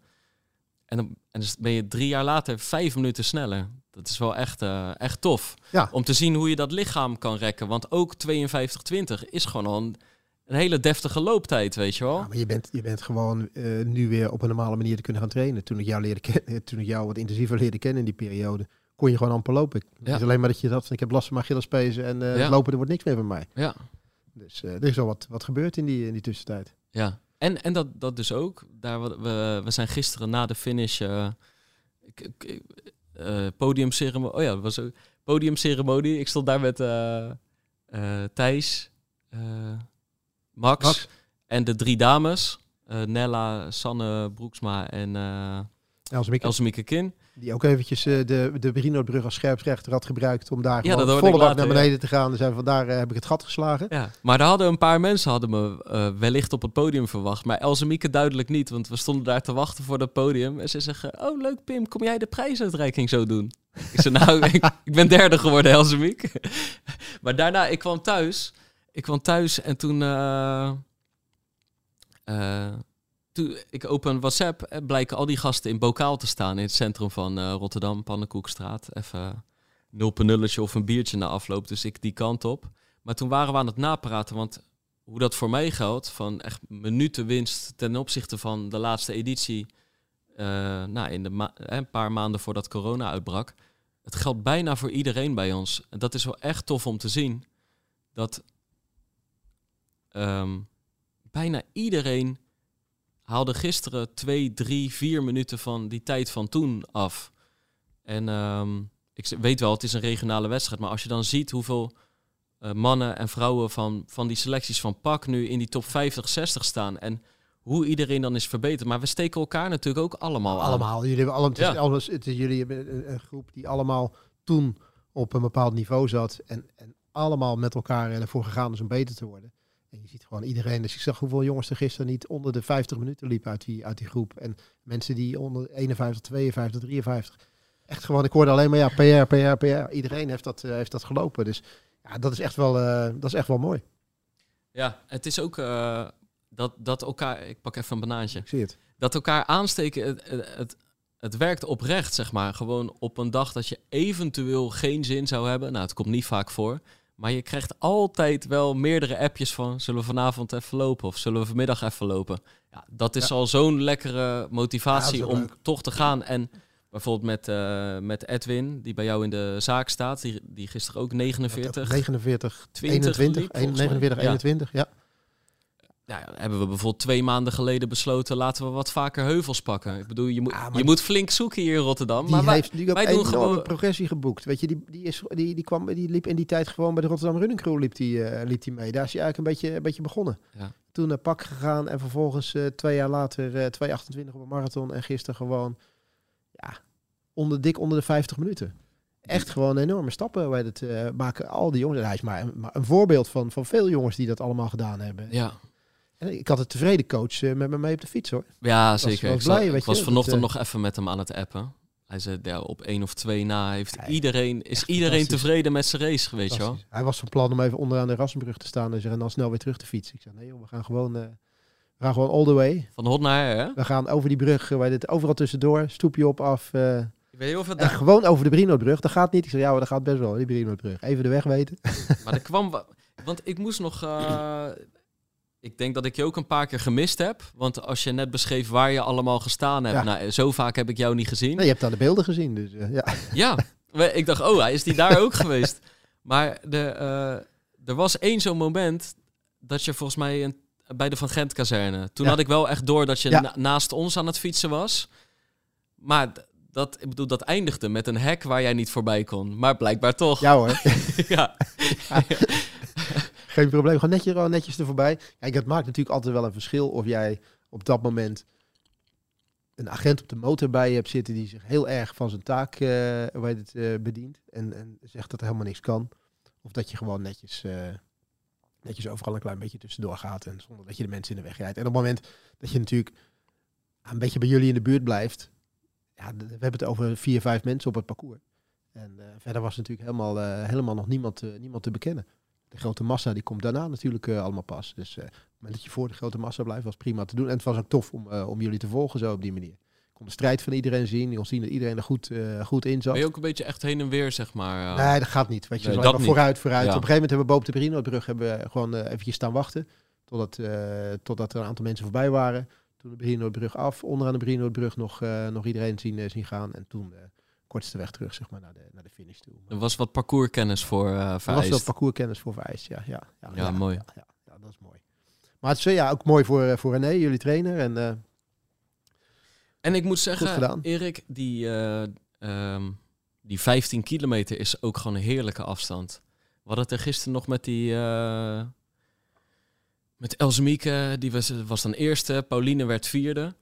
En dan, en dan ben je drie jaar later vijf minuten sneller. Dat is wel echt, eh, echt tof. Ja. Om te zien hoe je dat lichaam kan rekken. Want ook 52-20 is gewoon al een, een hele deftige looptijd, weet je wel. Ja, maar je bent, je bent gewoon eh, nu weer op een normale manier te kunnen gaan trainen. Toen ik jou leerde kennen, [LAUGHS] toen ik jou wat intensiever leerde kennen in die periode, kon je gewoon amper lopen. Het Ja. is alleen maar dat je dat ik heb last van mijn Achillespezen en eh, Ja. lopen er wordt niks meer van mij. Ja. Dus eh, er is al wat, wat gebeurd in die, in die tussentijd. Ja, en, en dat, dat dus ook. Daar, we, we, zijn gisteren na de finish eh, podiumceremonie. Oh ja, dat was ook podiumceremonie. Ik stond daar met Thijs, Max, Max. en de drie dames. Nella, Sanne Broeksma en Mikke, Elsemieke Kin. Die ook eventjes eh, de, de Brinobrug als scherpsrechter had gebruikt om daar Ja, gewoon volle bak naar ja. beneden te gaan. Dus zijn vandaar eh, heb ik het gat geslagen. Ja, maar daar hadden een paar mensen hadden me eh, wellicht op het podium verwacht. Maar Elsemieke duidelijk niet, want we stonden daar te wachten voor dat podium. En ze zeggen, oh leuk Pim, kom jij de prijsuitreiking zo doen? Ik zei, nou, [LAUGHS] ik, ik ben derde geworden, Elsemiek. [LAUGHS] maar daarna, ik kwam thuis. Ik kwam thuis en toen... toen ik open WhatsApp, eh, blijken al die gasten in bokaal te staan in het centrum van eh, Rotterdam, Pannenkoekstraat. Even nul nulletje of een biertje na afloop, dus ik die kant op. Maar toen waren we aan het napraten, want hoe dat voor mij geldt, van echt minuten winst ten opzichte van de laatste editie, eh, nou, in de een paar maanden voordat corona uitbrak. Het geldt bijna voor iedereen bij ons. En dat is wel echt tof om te zien. Dat ehm, bijna iedereen haalde gisteren twee, drie, vier minuten van die tijd van toen af. En ehm, ik weet wel, het is een regionale wedstrijd, maar als je dan ziet hoeveel eh, mannen en vrouwen van, van die selecties van PAK nu in die top 50, 60 staan en hoe iedereen dan is verbeterd. Maar we steken elkaar natuurlijk ook allemaal aan. Allemaal. Jullie hebben allemaal, het is alles, het is, jullie hebben een, een groep die allemaal toen op een bepaald niveau zat. En, en allemaal met elkaar ervoor gegaan is om beter te worden. En je ziet gewoon iedereen. Dus ik zag hoeveel jongens er gisteren niet onder de 50 minuten liepen uit die, uit die groep. En mensen die onder 51, 52, 53. Echt gewoon, ik hoorde alleen maar ja, PR, PR, PR. Iedereen heeft dat, eh, heeft dat gelopen. Dus ja, dat is echt wel, eh, dat is echt wel mooi. Ja, het is ook eh, dat, dat elkaar... Ik pak even een banaantje. Ik zie het. dat elkaar aansteken, het, het, het werkt oprecht, zeg maar. Gewoon op een dag dat je eventueel geen zin zou hebben. Nou, het komt niet vaak voor. Maar je krijgt altijd wel meerdere appjes van... zullen we vanavond even lopen of zullen we vanmiddag even lopen? Ja, dat is Ja. al zo'n lekkere motivatie om leuk. toch te gaan. En bijvoorbeeld met, eh, met Edwin, die bij jou in de zaak staat... die, die gisteren ook 49... 49, 20 21, liep, volgens mij. 49, Ja. 21. Ja. Ja, hebben we bijvoorbeeld twee maanden geleden besloten... laten we wat vaker heuvels pakken. Ik bedoel, je moet, maar je moet flink zoeken hier in Rotterdam. Die maar wij- heeft doen gewoon- progressie geboekt. Weet je, die, die, is, die, die, kwam, die liep in die tijd gewoon bij de Rotterdam Running Crew liep die, eh, liep die mee. Daar is hij eigenlijk een beetje, een beetje begonnen. Ja. Toen naar pak gegaan en vervolgens eh, twee jaar later eh 2,28 op een marathon. En gisteren gewoon ja, onder, dik onder de 50 minuten. Echt gewoon enorme stappen bij het maken. Al die jongens. En hij is maar, een- maar een voorbeeld van, van veel jongens die dat allemaal gedaan hebben. Ja, ik had een tevreden coach eh, met me mee op de fiets hoor. ja zeker. was ik, blij, ik weet je, was dat, vanochtend eh, nog even met hem aan het appen. Hij zei, ja, op één of twee na heeft Ja, iedereen, is iedereen tevreden met zijn race, weet je wel. Hij was van plan om even onderaan de Rassenbrug te staan en dan snel weer terug te fietsen. Ik zei, nee joh, we gaan gewoon, eh, we gaan gewoon all the way. Van hot naar her, hè? We gaan over die brug, eh, waar dit overal tussendoor, stoepje op af. eh, Ik weet niet of het en gewoon over de Brinootbrug. Dat gaat niet. Ik zei, ja, maar dat gaat best wel, die Brinootbrug. Even de weg weten. Maar er kwam... wa- Want ik moest nog... eh, [CLEARS THROAT] ik denk dat ik je ook een paar keer gemist heb. Want als je net beschreef waar je allemaal gestaan hebt... Ja. Nou, zo vaak heb ik jou niet gezien. Nee, je hebt daar de beelden gezien, dus eh, ja. [LAUGHS] Ja, ik dacht, oh, hij is die daar ook geweest. Maar de, eh, er was één zo'n moment dat je volgens mij een, bij de Van Gent kazerne. Toen Ja. had ik wel echt door dat je Ja. na- naast ons aan het fietsen was. Maar dat, ik bedoel, dat eindigde met een hek waar jij niet voorbij kon. Maar blijkbaar toch. Ja hoor, [LAUGHS] ja. [LAUGHS] geen probleem. Gewoon netjes, gewoon netjes er voorbij. Kijk, het maakt natuurlijk altijd wel een verschil of jij op dat moment een agent op de motor bij je hebt zitten die zich heel erg van zijn taak heet het, eh, bedient en, en zegt dat er helemaal niks kan. Of dat je gewoon netjes, eh, netjes overal een klein beetje tussendoor gaat en zonder dat je de mensen in de weg rijdt. En op het moment dat je natuurlijk een beetje bij jullie in de buurt blijft, ja, we hebben het over vier, vijf mensen op het parcours. En verder was natuurlijk helemaal, helemaal nog niemand, niemand te bekennen. De grote massa die komt daarna natuurlijk eh, allemaal pas. Dus op het moment dat je voor de grote massa blijft, was prima te doen. En het was ook tof om, eh, om jullie te volgen zo op die manier. Ik kon de strijd van iedereen zien. Je kon zien dat iedereen er goed, goed in zat. Ben je ook een beetje echt heen en weer, zeg maar? Nee, dat gaat niet. Weet je, Nee, dat niet. vooruit, vooruit. Ja. Op een gegeven moment hebben we boven de Perinobrug hebben we gewoon eventjes staan wachten. Totdat, totdat er een aantal mensen voorbij waren. Toen de Perinobrug af. Onderaan de Perinobrug nog, nog iedereen zien, zien gaan. En toen kortste weg terug zeg maar, naar, de, naar de finish toe. Er was wat parcourskennis voor eh Er was vereist. wel parcourskennis voor vereist, ja. Ja, ja, Ja, mooi. Ja, ja, ja, dat is mooi. Maar het is eh, ja, ook mooi voor, eh, voor René, jullie trainer. En En ik moet zeggen. Erik, die, eh, ehm, die 15 kilometer is ook gewoon een heerlijke afstand. We hadden het er gisteren nog met die... met Elsemieke, die was, was dan eerste. Pauline werd vierde.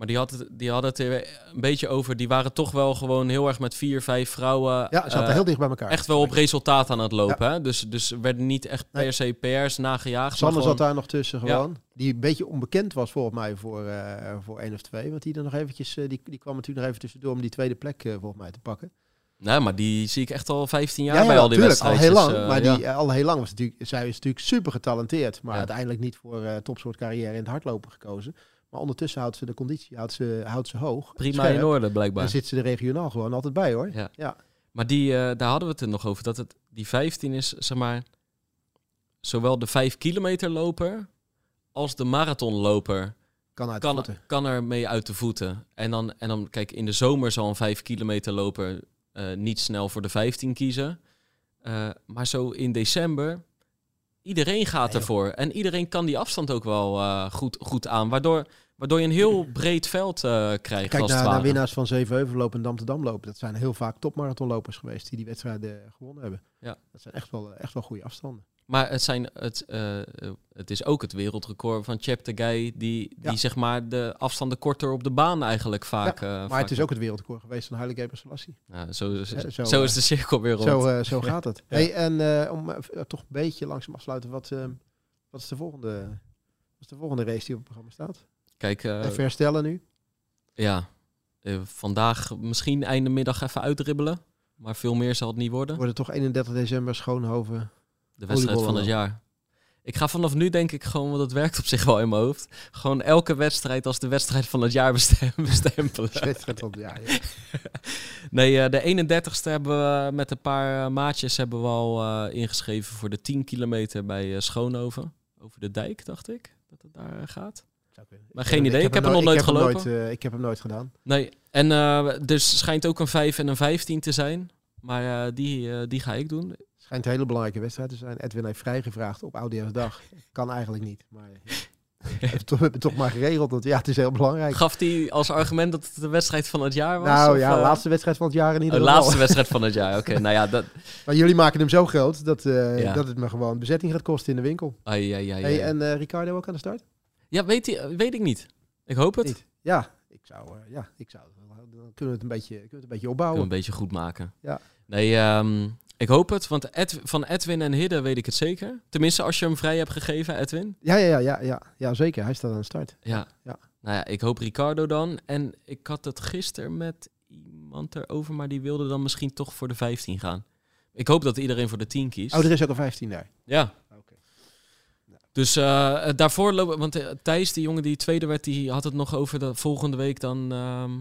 Maar die, had het, die hadden het een beetje over. Die waren toch wel gewoon heel erg met vier, vijf vrouwen. ja, ze zaten eh, heel dicht bij elkaar. echt wel op resultaat aan het lopen. Hè? Dus, dus er werden niet echt per Nee. se PR's nagejaagd. Sander gewoon- zat daar nog tussen Ja. gewoon. Die een beetje onbekend was volgens mij voor, eh, voor één of twee. Want die er nog eventjes, eh, die, die kwam natuurlijk nog even tussendoor om die tweede plek volgens mij te pakken. Nee, maar die zie ik echt al 15 jaar bij al die tuurlijk, al wedstrijden. heel lang. maar die al heel lang was natuurlijk, zij is natuurlijk super getalenteerd. Maar Ja. uiteindelijk niet voor topsoort carrière in het hardlopen gekozen. Maar ondertussen houdt ze de conditie, houdt ze, houdt ze hoog. Prima scherp. in orde, blijkbaar. Daar zit ze er regionaal gewoon altijd bij hoor. Ja. Ja. Maar die, eh, daar hadden we het er nog over. Dat het, die 15 is, zeg maar, zowel de 5 kilometer loper als de marathonloper Kan uit de kan, kan er mee uit de voeten. En dan, en dan, kijk, in de zomer zal een 5 kilometer loper eh, niet snel voor de 15 kiezen. Eh, maar zo in december, iedereen gaat ervoor. En iedereen kan die afstand ook wel eh, goed, goed aan. Waardoor, waardoor je een heel breed veld eh, krijgt. Kijk als naar, winnaars van Zevenheuvelloop en Dam-te-Dam lopen. Dat zijn heel vaak topmarathonlopers geweest die die wedstrijden gewonnen hebben. Ja. Dat zijn echt wel, echt wel goede afstanden. Maar het, zijn, het, eh, het is ook het wereldrecord van Chep de Guy, die, die Ja. zeg maar de afstanden korter op de baan eigenlijk vaak... eh, Maar vaak- het is ook het wereldrecord geweest van Haile Gebrselassie. Ja, zo, zo, Hè, zo, zo, is eh, de cirkel weer rond. Zo, [LAUGHS] zo gaat het. Hey, en om toch een beetje langzaam afsluiten. Wat, wat, is de volgende, wat is de volgende race die op het programma staat? Kijk, Even herstellen nu. ja, vandaag misschien einde middag even uitdribbelen. Maar veel meer zal het niet worden. Wordt het toch 31 december Schoonhoven. De wedstrijd van het jaar. Ik ga vanaf nu denk ik gewoon, want dat werkt op zich wel in mijn hoofd. Gewoon elke wedstrijd als de wedstrijd van het jaar bestem- [LAUGHS] bestempelen. Wedstrijd van het jaar. Ja. [LAUGHS] Nee, eh, de 31ste hebben we met een paar eh, maatjes hebben we al eh, ingeschreven voor de 10 kilometer bij eh, Schoonhoven. Over de dijk, dacht ik, dat het daar eh, gaat. Maar geen idee, ik heb hem nog nooit gelopen. nooit, eh, ik heb hem nooit gedaan. Nee, en eh dus schijnt ook een 5 en een 15 te zijn. Maar eh, die, eh, die ga ik doen. Schijnt een hele belangrijke wedstrijd te zijn. Edwin heeft vrijgevraagd op Oudejaarsdag. [LAUGHS] Kan eigenlijk niet. Maar [LAUGHS] we hebben het toch, we hebben het toch maar geregeld. Want ja, het is heel belangrijk. Gaf hij als argument dat het de wedstrijd van het jaar was? Nou of, ja, eh, laatste wedstrijd van het jaar in ieder oh, geval. laatste wedstrijd van het jaar. [LAUGHS] Oké, nou ja, dat... Maar jullie maken hem zo groot dat, eh, Ja. dat het me gewoon bezetting gaat kosten in de winkel. Ai, ai, ai, Hey, en eh, Ricardo ook aan de start? Ja, weet, hij, weet ik niet. Ik hoop het. Niet. Ja, ik zou, eh, ja, ik zou. Dan kunnen we het een beetje, kunnen we het een beetje Kunnen we opbouwen. een beetje goed maken. Ja. Nee, ehm, ik hoop het. Want Ed, van Edwin en Hidde weet ik het zeker. Tenminste, als je hem vrij hebt gegeven, Edwin. Ja, ja, ja, ja, ja, ja, zeker. Hij staat aan de start. Ja. Ja. Nou ja, ik hoop Ricardo dan. En ik had het gisteren met iemand erover, maar die wilde dan misschien toch voor de 15 gaan. Ik hoop dat iedereen voor de 10 kiest. Oh, er is ook een 15 daar. Ja. Oké. Dus eh, eh, daarvoor lopen, want eh, Thijs, die jongen die tweede werd, die had het nog over de volgende week dan ehm,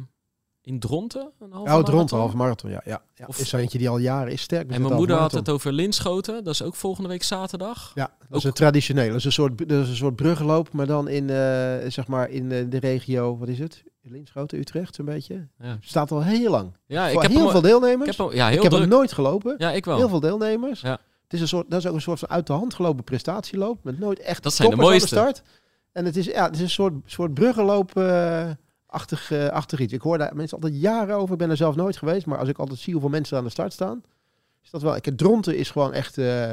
in Dronten. Een halve Oh, marathon. half marathon, ja. ja, ja. Of- is zo eentje die al jaren is sterk. met En mijn moeder had het over Linschoten. Dat is ook volgende week zaterdag. Ja, dat is een traditioneel. Dat is een soort, dat is een soort bruggenloop, maar dan in, eh, zeg maar in eh, de regio, wat is het? Linschoten, Utrecht, zo'n beetje. Ja, Staat al heel lang. ja ik Voor heb heel hem, veel deelnemers. ik heb hem, ja, Ik heel heb druk. hem nooit gelopen. Ja, ik wel. Heel veel deelnemers. Ja. Het is een soort, dat is ook een soort van uit de hand gelopen prestatieloop. Met nooit echt Dat zijn de mooiste. start. En het is, ja, het is een soort, soort bruggenloop-achtig eh, achtig iets. Ik hoor daar mensen altijd jaren over. Ik ben er zelf nooit geweest. Maar als ik altijd zie hoeveel mensen aan de start staan, is dat wel... Ik, het dronten is gewoon echt... eh,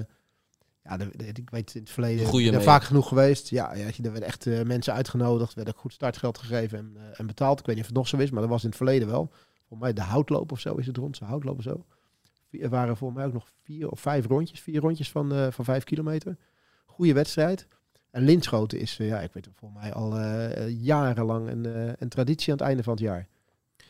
ja, de, de- ik weet in het verleden Goeie mee. vaak genoeg geweest. Ja, ja, er werden echt eh, mensen uitgenodigd. Er werd ook goed startgeld gegeven en, en betaald. Ik weet niet of het nog zo is, maar dat was in het verleden wel. Volgens mij de houtloop of zo is het rond. Houtloop of zo. Er waren volgens mij ook nog vier of vijf rondjes. Vier rondjes van, van vijf kilometer. Goede wedstrijd. En linschoten is, eh, ja, ik weet het volgens mij al eh, eh, jarenlang een, een traditie aan het einde van het jaar.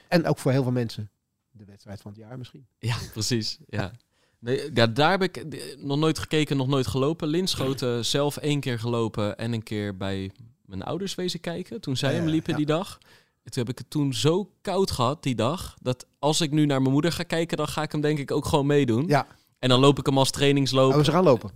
En ook voor heel veel mensen de wedstrijd van het jaar misschien. Ja, [LAUGHS] precies. Ja. Nee, ja, daar heb ik nog nooit gekeken, nog nooit gelopen. Linschoten zelf één keer gelopen en een keer bij mijn ouders wezen kijken. Toen zij Ja, hem liepen ja. die dag. En Toen heb ik het toen zo koud gehad die dag. Dat als ik nu naar mijn moeder ga kijken, dan ga ik hem denk ik ook gewoon meedoen. Ja, En dan loop ik hem als trainingsloop. oh, we gaan lopen.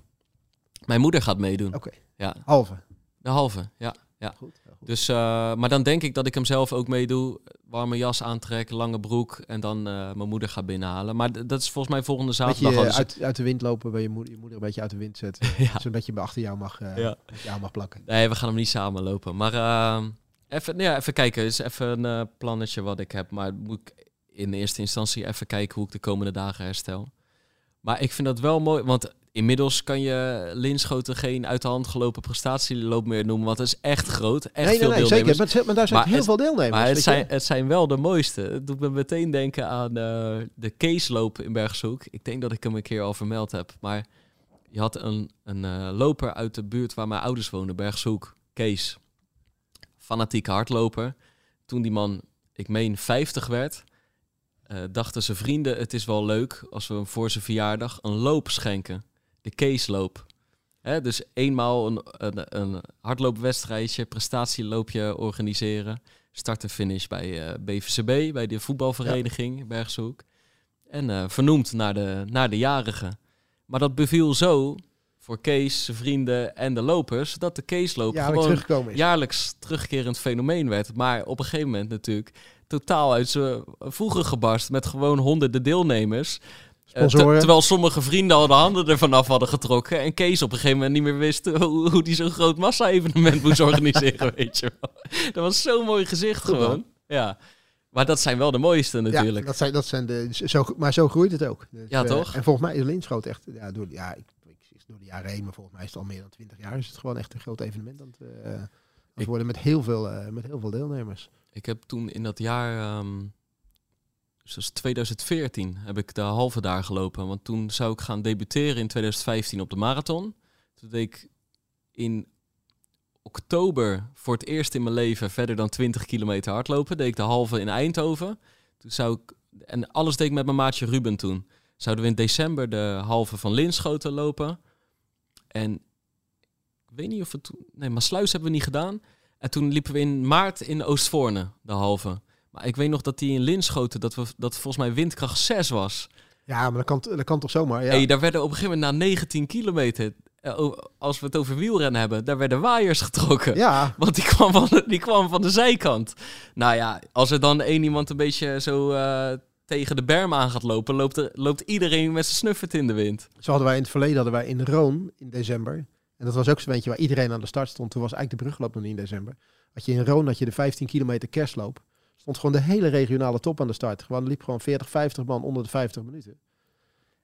Mijn moeder gaat meedoen. Oké, Ja, halve. de halve. Ja. Ja. Goed. Dus, eh, maar dan denk ik dat ik hem zelf ook meedoe. Warme jas aantrek, lange broek en dan eh, mijn moeder ga binnenhalen. Maar dat is volgens mij volgende zaterdag. beetje Dus- uit, uit de wind lopen bij je moeder, je moeder een beetje uit de wind zetten. [LAUGHS] ja. Zo'n beetje achter jou mag, eh, Ja. jou mag plakken. Nee, we gaan hem niet samen lopen. Maar eh, even, nou ja, even kijken. is even een plannetje wat ik heb. Maar moet ik in eerste instantie even kijken hoe ik de komende dagen herstel. Maar ik vind dat wel mooi. Want inmiddels kan je Linschoten geen uit de hand gelopen prestatieloop meer noemen. Want het is echt groot. Echt nee, nee, veel nee, deelnemers. zeker. Maar, het- maar daar zijn Maar heel het- veel deelnemers. Maar het zijn, het zijn wel de mooiste. Het doet me meteen denken aan eh, de Keesloop in Bergshoek. Ik denk dat ik hem een keer al vermeld heb. Maar je had een, een eh, loper uit de buurt waar mijn ouders woonden, Bergshoek. Kees. Fanatieke hardloper. Toen die man, ik meen 50 werd, eh, dachten zijn vrienden... het is wel leuk als we hem voor zijn verjaardag een loop schenken. De Keesloop. Hè, dus eenmaal een, een, een hardloopwedstrijdje, prestatieloopje organiseren. Start en finish bij eh, BVCB, bij de voetbalvereniging Bergshoek. En eh, vernoemd naar de, naar de jarige. Maar dat beviel zo voor Kees, zijn vrienden en de lopers... dat de Keesloop ja, weer gewoon jaarlijks terugkerend fenomeen werd. Maar op een gegeven moment natuurlijk totaal uit zijn voegen gebarst... met gewoon honderden deelnemers... Eh, Sponsoren. terwijl sommige vrienden al de handen ervan af hadden getrokken. En Kees op een gegeven moment niet meer wist [LAUGHS] hoe, hoe die zo'n groot massa-evenement moest [LAUGHS] organiseren, weet je wel. Dat was zo'n mooi gezicht Goed, man. gewoon. Ja. Maar dat zijn wel de mooiste natuurlijk. Ja, dat zijn, dat zijn de, zo, maar zo groeit het ook. Dus, Ja, eh, toch? En volgens mij is Linschoot echt, ja, door, ja, ik, ik, door de jaren heen, maar volgens mij is het al meer dan 20 jaar, is het gewoon echt een groot evenement aan het, eh, worden met heel, veel, met heel veel deelnemers. Ik heb toen in dat jaar, ehm dus dat is 2014, heb ik de halve daar gelopen. Want toen zou ik gaan debuteren in 2015 op de marathon. Toen deed ik in oktober voor het eerst in mijn leven verder dan 20 kilometer hardlopen. Deed ik de halve in Eindhoven. Toen zou ik, en alles deed ik met mijn maatje Ruben toen. Zouden we in december de halve van Linschoten lopen. En ik weet niet of het. Nee, maar Sluis hebben we niet gedaan. En toen liepen we in maart in Oostvoorne, de halve. Maar ik weet nog dat die in Linschoten, dat, we, dat volgens mij windkracht 6 was. Ja, maar dat kan, dat kan toch zomaar, ja. Hey, daar werden op een gegeven moment na 19 kilometer, eh, als we het over wielrennen hebben, daar werden waaiers getrokken. ja, [LAUGHS] Want die kwam, van de, die kwam van de zijkant. Nou ja, als er dan één iemand een beetje zo eh, tegen de berm aan gaat lopen, loopt, er, loopt iedereen met zijn snuffert in de wind. zo hadden wij in het verleden hadden wij in Roon in december. En dat was ook zo'n eentje waar iedereen aan de start stond. Toen was eigenlijk de brugloop nog niet in december. Had je in Roon had je de 15 kilometer kerstloop. Stond gewoon de hele regionale top aan de start. Gewoon liep gewoon 40, 50 man onder de 50 minuten.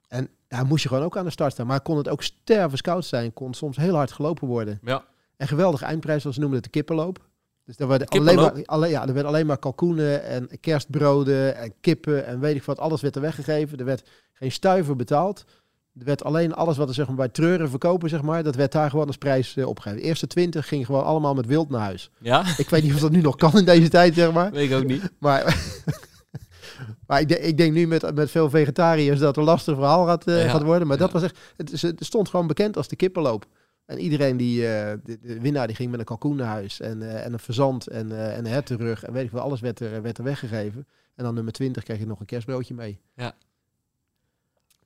En daar moest je gewoon ook aan de start staan. Maar kon het ook stervenskoud zijn. Kon soms heel hard gelopen worden. Ja. En geweldige eindprijs, zoals ze noemen het de kippenloop. Dus daar werden alleen maar, alleen, ja, er werd alleen maar kalkoenen en kerstbroden en kippen en weet ik wat. Alles werd er weggegeven. Er werd geen stuiver betaald. Er werd alleen alles wat er zeg maar, bij treuren verkopen, zeg maar, dat werd daar gewoon als prijs eh, opgegeven. De eerste 20 ging gewoon allemaal met wild naar huis. Ja? Ik weet niet of dat nu nog kan in deze tijd, zeg maar. Weet ik ook niet. Maar, [LAUGHS] maar ik, denk- ik denk nu met, met veel vegetariërs dat het een lastig verhaal gaat, eh, Ja. gaat worden. Maar dat was echt, het, stond gewoon bekend als de kippenloop. En iedereen die, eh, de, de winnaar die ging met een kalkoen naar huis en, en een verzand en, en een hertenrug en weet ik wel, alles werd er, werd er weggegeven. En dan nummer 20 kreeg je nog een kerstbroodje mee. Ja.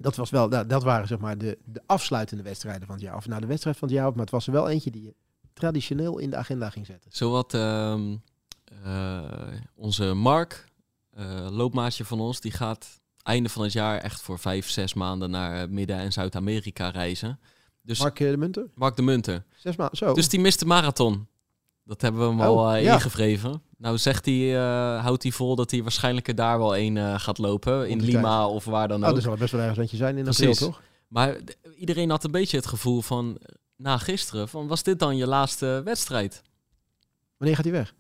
Dat, was wel, dat, dat waren zeg maar de, de afsluitende wedstrijden van het jaar. Of nou de wedstrijd van het jaar, maar het was er wel eentje die je traditioneel in de agenda ging zetten. Zowat eh, onze Mark, eh, loopmaatje van ons, die gaat einde van het jaar echt voor vijf, zes maanden naar eh, Midden- en Zuid-Amerika reizen. Dus Mark, Mark de Munter, de Munter. zes maanden, zo. Dus die mist de marathon. Dat hebben we hem Oh, al eh, ja. ingevreven. Nou zegt hij, eh, houdt hij vol dat hij waarschijnlijk er daar wel een eh, gaat lopen. In Lima of waar dan Oh, ook. dat zal best wel ergens eentje zijn in Precies. april, toch? Maar iedereen had een beetje het gevoel van, na gisteren, van was dit dan je laatste wedstrijd? Wanneer gaat hij weg?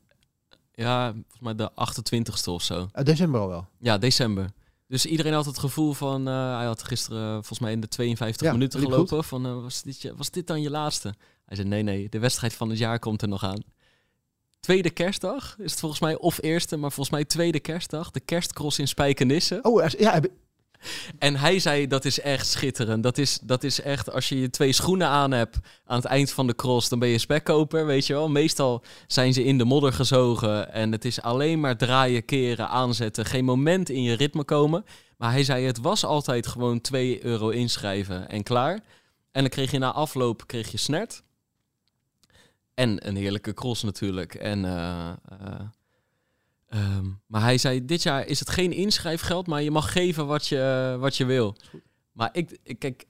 Ja, volgens mij de 28ste of zo. Uit december al wel. Ja, december. Dus iedereen had het gevoel van, hij had gisteren volgens mij in de 52 Ja, minuten gelopen. Van, was, dit, je- was dit dan je laatste? Hij zei, nee, nee, de wedstrijd van het jaar komt er nog aan. Tweede kerstdag is het volgens mij, of eerste, maar volgens mij tweede kerstdag. De kerstcross in Spijkenisse. Oh, ja, En hij zei, dat is echt schitterend. Dat is, dat is echt, als je je twee schoenen aan hebt aan het eind van de cross, dan ben je spekkoper, weet je wel. Meestal zijn ze in de modder gezogen en het is alleen maar draaien, keren, aanzetten. Geen moment in je ritme komen. Maar hij zei, het was altijd gewoon 2 euro inschrijven en klaar. En dan kreeg je na afloop kreeg je snert. En een heerlijke cross natuurlijk. En, eh, eh, ehm, maar hij zei, dit jaar is het geen inschrijfgeld, maar je mag geven wat je, wat je wil. Maar ik, ik, kijk,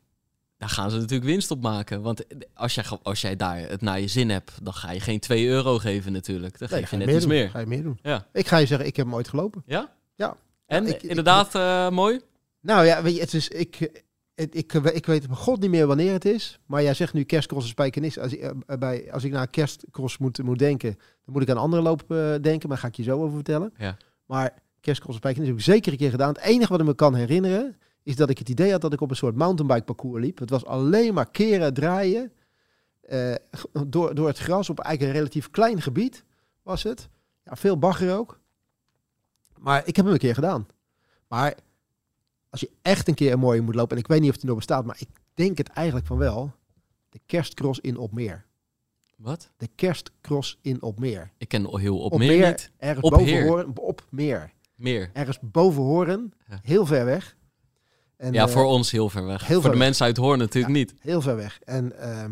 daar gaan ze natuurlijk winst op maken. Want als jij, als jij daar het naar je zin hebt, dan ga je geen 2 euro geven natuurlijk. Dan nee, geef je je net iets doen. meer. Ga je meer doen. Ja. Ik ga je zeggen, ik heb hem ooit gelopen. Ja? Ja. En Ja, ik- ik- inderdaad, eh, mooi. Nou ja, weet je, het is, ik, het, ik, ik weet god niet meer wanneer het is. Maar jij zegt nu kerstcross en spijkenis. Als, ik, eh, bij, als ik naar kerstcross moet, moet denken, dan moet ik aan andere loop eh, denken. Maar daar ga ik je zo over vertellen. Ja. Maar kerstcross en spijkenis heb ik zeker een keer gedaan. Het enige wat ik me kan herinneren, is dat ik het idee had dat ik op een soort mountainbike parcours liep. Het was alleen maar keren, draaien. eh, door, door het gras op eigenlijk een relatief klein gebied was het. Ja, veel bagger ook. Maar ik heb hem een keer gedaan. Maar als je echt een keer een mooie moet lopen, en ik weet niet of die nog bestaat, maar ik denk het eigenlijk van wel. De kerstcross in Opmeer. Wat? De kerstcross in Opmeer. Ik ken heel op, Opmeer, meer niet. Ergens Op boven. Hoorn, op meer. Meer. Ergens boven Hoorn, Ja. heel ver weg. En, ja, eh, voor ons heel ver weg. heel voor ver de weg. mensen uit Hoorn natuurlijk niet. Heel ver weg. En ehm,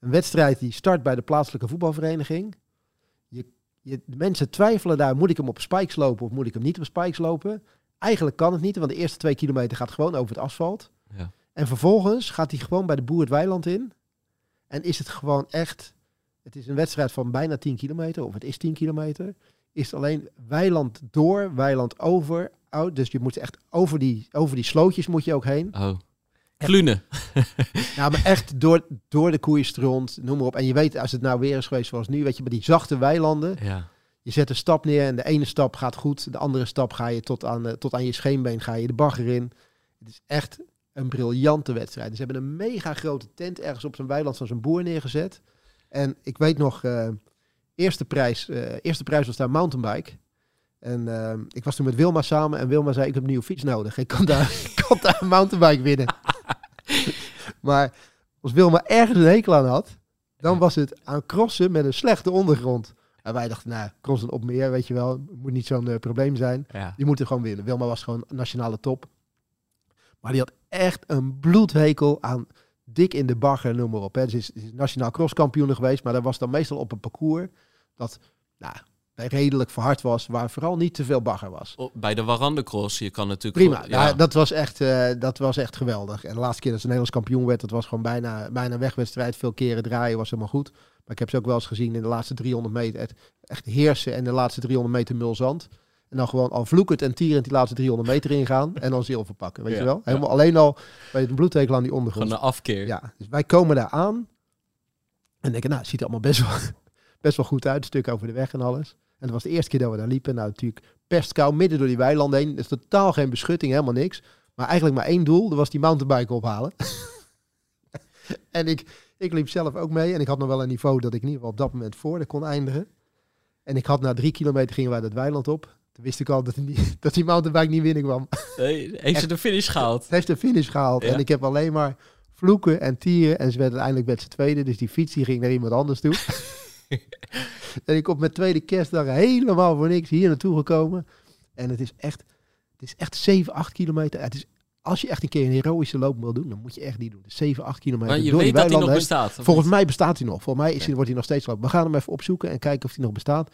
een wedstrijd die start bij de plaatselijke voetbalvereniging. Je, je, de mensen twijfelen daar, moet ik hem op spikes lopen of moet ik hem niet op spikes lopen? Eigenlijk kan het niet, want de eerste twee kilometer gaat gewoon over het asfalt. Ja. En vervolgens gaat hij gewoon bij de boer het weiland in. En is het gewoon echt, het is een wedstrijd van bijna 10 kilometer, of het is 10 kilometer. Is het alleen weiland door, weiland over. Oud, dus je moet echt over die, over die slootjes moet je ook heen. Oh. Klune. Ja, [LAUGHS] maar echt door, door de koeienstront, noem maar op. En je weet, als het nou weer is geweest zoals nu, weet je, bij die zachte weilanden. Ja. Je zet een stap neer en de ene stap gaat goed. De andere stap ga je tot aan, eh, tot aan je scheenbeen, ga je de bagger in. Het is echt een briljante wedstrijd. Ze hebben een mega grote tent ergens op zo'n weiland van zo'n boer neergezet. En ik weet nog, eh, eerste, prijs, eh, eerste prijs was daar mountainbike. En ik was toen met Wilma samen en Wilma zei, ik heb een nieuwe fiets nodig. Ik kan daar, [LAUGHS] ik kan daar een mountainbike winnen. [LAUGHS] maar als Wilma ergens een hekel aan had, dan was het aan crossen met een slechte ondergrond. En wij dachten, nou, crossen op meer, weet je wel, moet niet zo'n eh, probleem zijn. ja. Die moeten gewoon winnen. Wilma was gewoon nationale top. Maar die had echt een bloedhekel aan dik in de bagger, noem maar op. Hè. Ze is, ze is nationaal crosskampioen geweest, maar dat was dan meestal op een parcours dat nou, redelijk verhard was, waar vooral niet te veel bagger was. Oh, Bij de Warandecross, je kan natuurlijk... Prima, ja. dat, was echt, eh, dat was echt geweldig. En de laatste keer dat ze Nederlands kampioen werd, dat was gewoon bijna, bijna een wegwedstrijd. Veel keren draaien was helemaal goed. Maar ik heb ze ook wel eens gezien in de laatste 300 meter. Echt heersen en de laatste 300 meter mulzand. En dan gewoon al vloekend en tierend die laatste 300 meter ingaan. En dan zilver pakken, weet Ja, je wel? ja. Helemaal alleen al bij het bloedtekel aan die ondergrond. Gewoon een afkeer. Ja, dus wij komen daar aan. En denken, nou, het ziet er allemaal best wel, [LAUGHS] best wel goed uit. Een stuk over de weg en alles. En dat was de eerste keer dat we daar liepen. Nou, natuurlijk pestkou midden door die weilanden heen. Dus totaal geen beschutting, helemaal niks. Maar eigenlijk maar één doel. Dat was die mountainbike ophalen. [LAUGHS] en ik, ik liep zelf ook mee. En ik had nog wel een niveau dat ik in ieder geval op dat moment voor de kon eindigen. En ik had na drie kilometer gingen wij dat weiland op. Toen wist ik al dat, die, niet- [LAUGHS] dat die mountainbike niet winnen kwam. Nee, heeft ze de finish gehaald? Heeft de finish gehaald. Ja. En ik heb alleen maar vloeken en tieren. En ze werd uiteindelijk met z'n tweede. Dus die fiets die ging naar iemand anders toe. [LAUGHS] en ik kom met tweede kerstdag helemaal voor niks hier naartoe gekomen. En het is echt, het is echt 7, 8 kilometer. Het is, als je echt een keer een heroïsche loop wil doen, dan moet je echt die doen. Dus 7, 8 kilometer Maar je door die weet dat nog heen. bestaat. Volgens mij bestaat hij nog. Volgens mij is wordt hij nog steeds gelopen. We gaan hem even opzoeken en kijken of hij nog bestaat.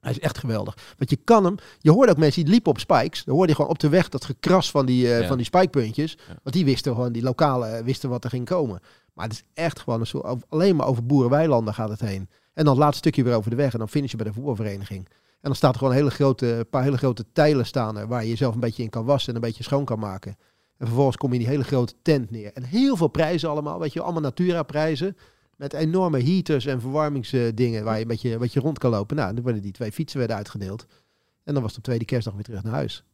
Hij is echt geweldig. Want je kan hem... Je hoorde ook mensen die liepen op spikes. Dan hoorde je gewoon op de weg dat gekras van die, Ja. van die spikepuntjes. Ja. Want die wisten gewoon, die lokale eh, wisten wat er ging komen. Maar het is echt gewoon een soort... Alleen maar over boerenweilanden gaat het heen. En dan het laatste stukje weer over de weg. En dan finish je bij de voetbalvereniging. En dan staat er gewoon een hele grote, paar hele grote tijlen staan er, waar je jezelf een beetje in kan wassen en een beetje schoon kan maken. En vervolgens kom je in die hele grote tent neer. En heel veel prijzen allemaal, weet je, allemaal Natura prijzen. Met enorme heaters en verwarmingsdingen waar je een beetje, een beetje rond kan lopen. Nou, dan worden die twee fietsen werden uitgedeeld. En dan was op tweede kerstdag weer terug naar huis.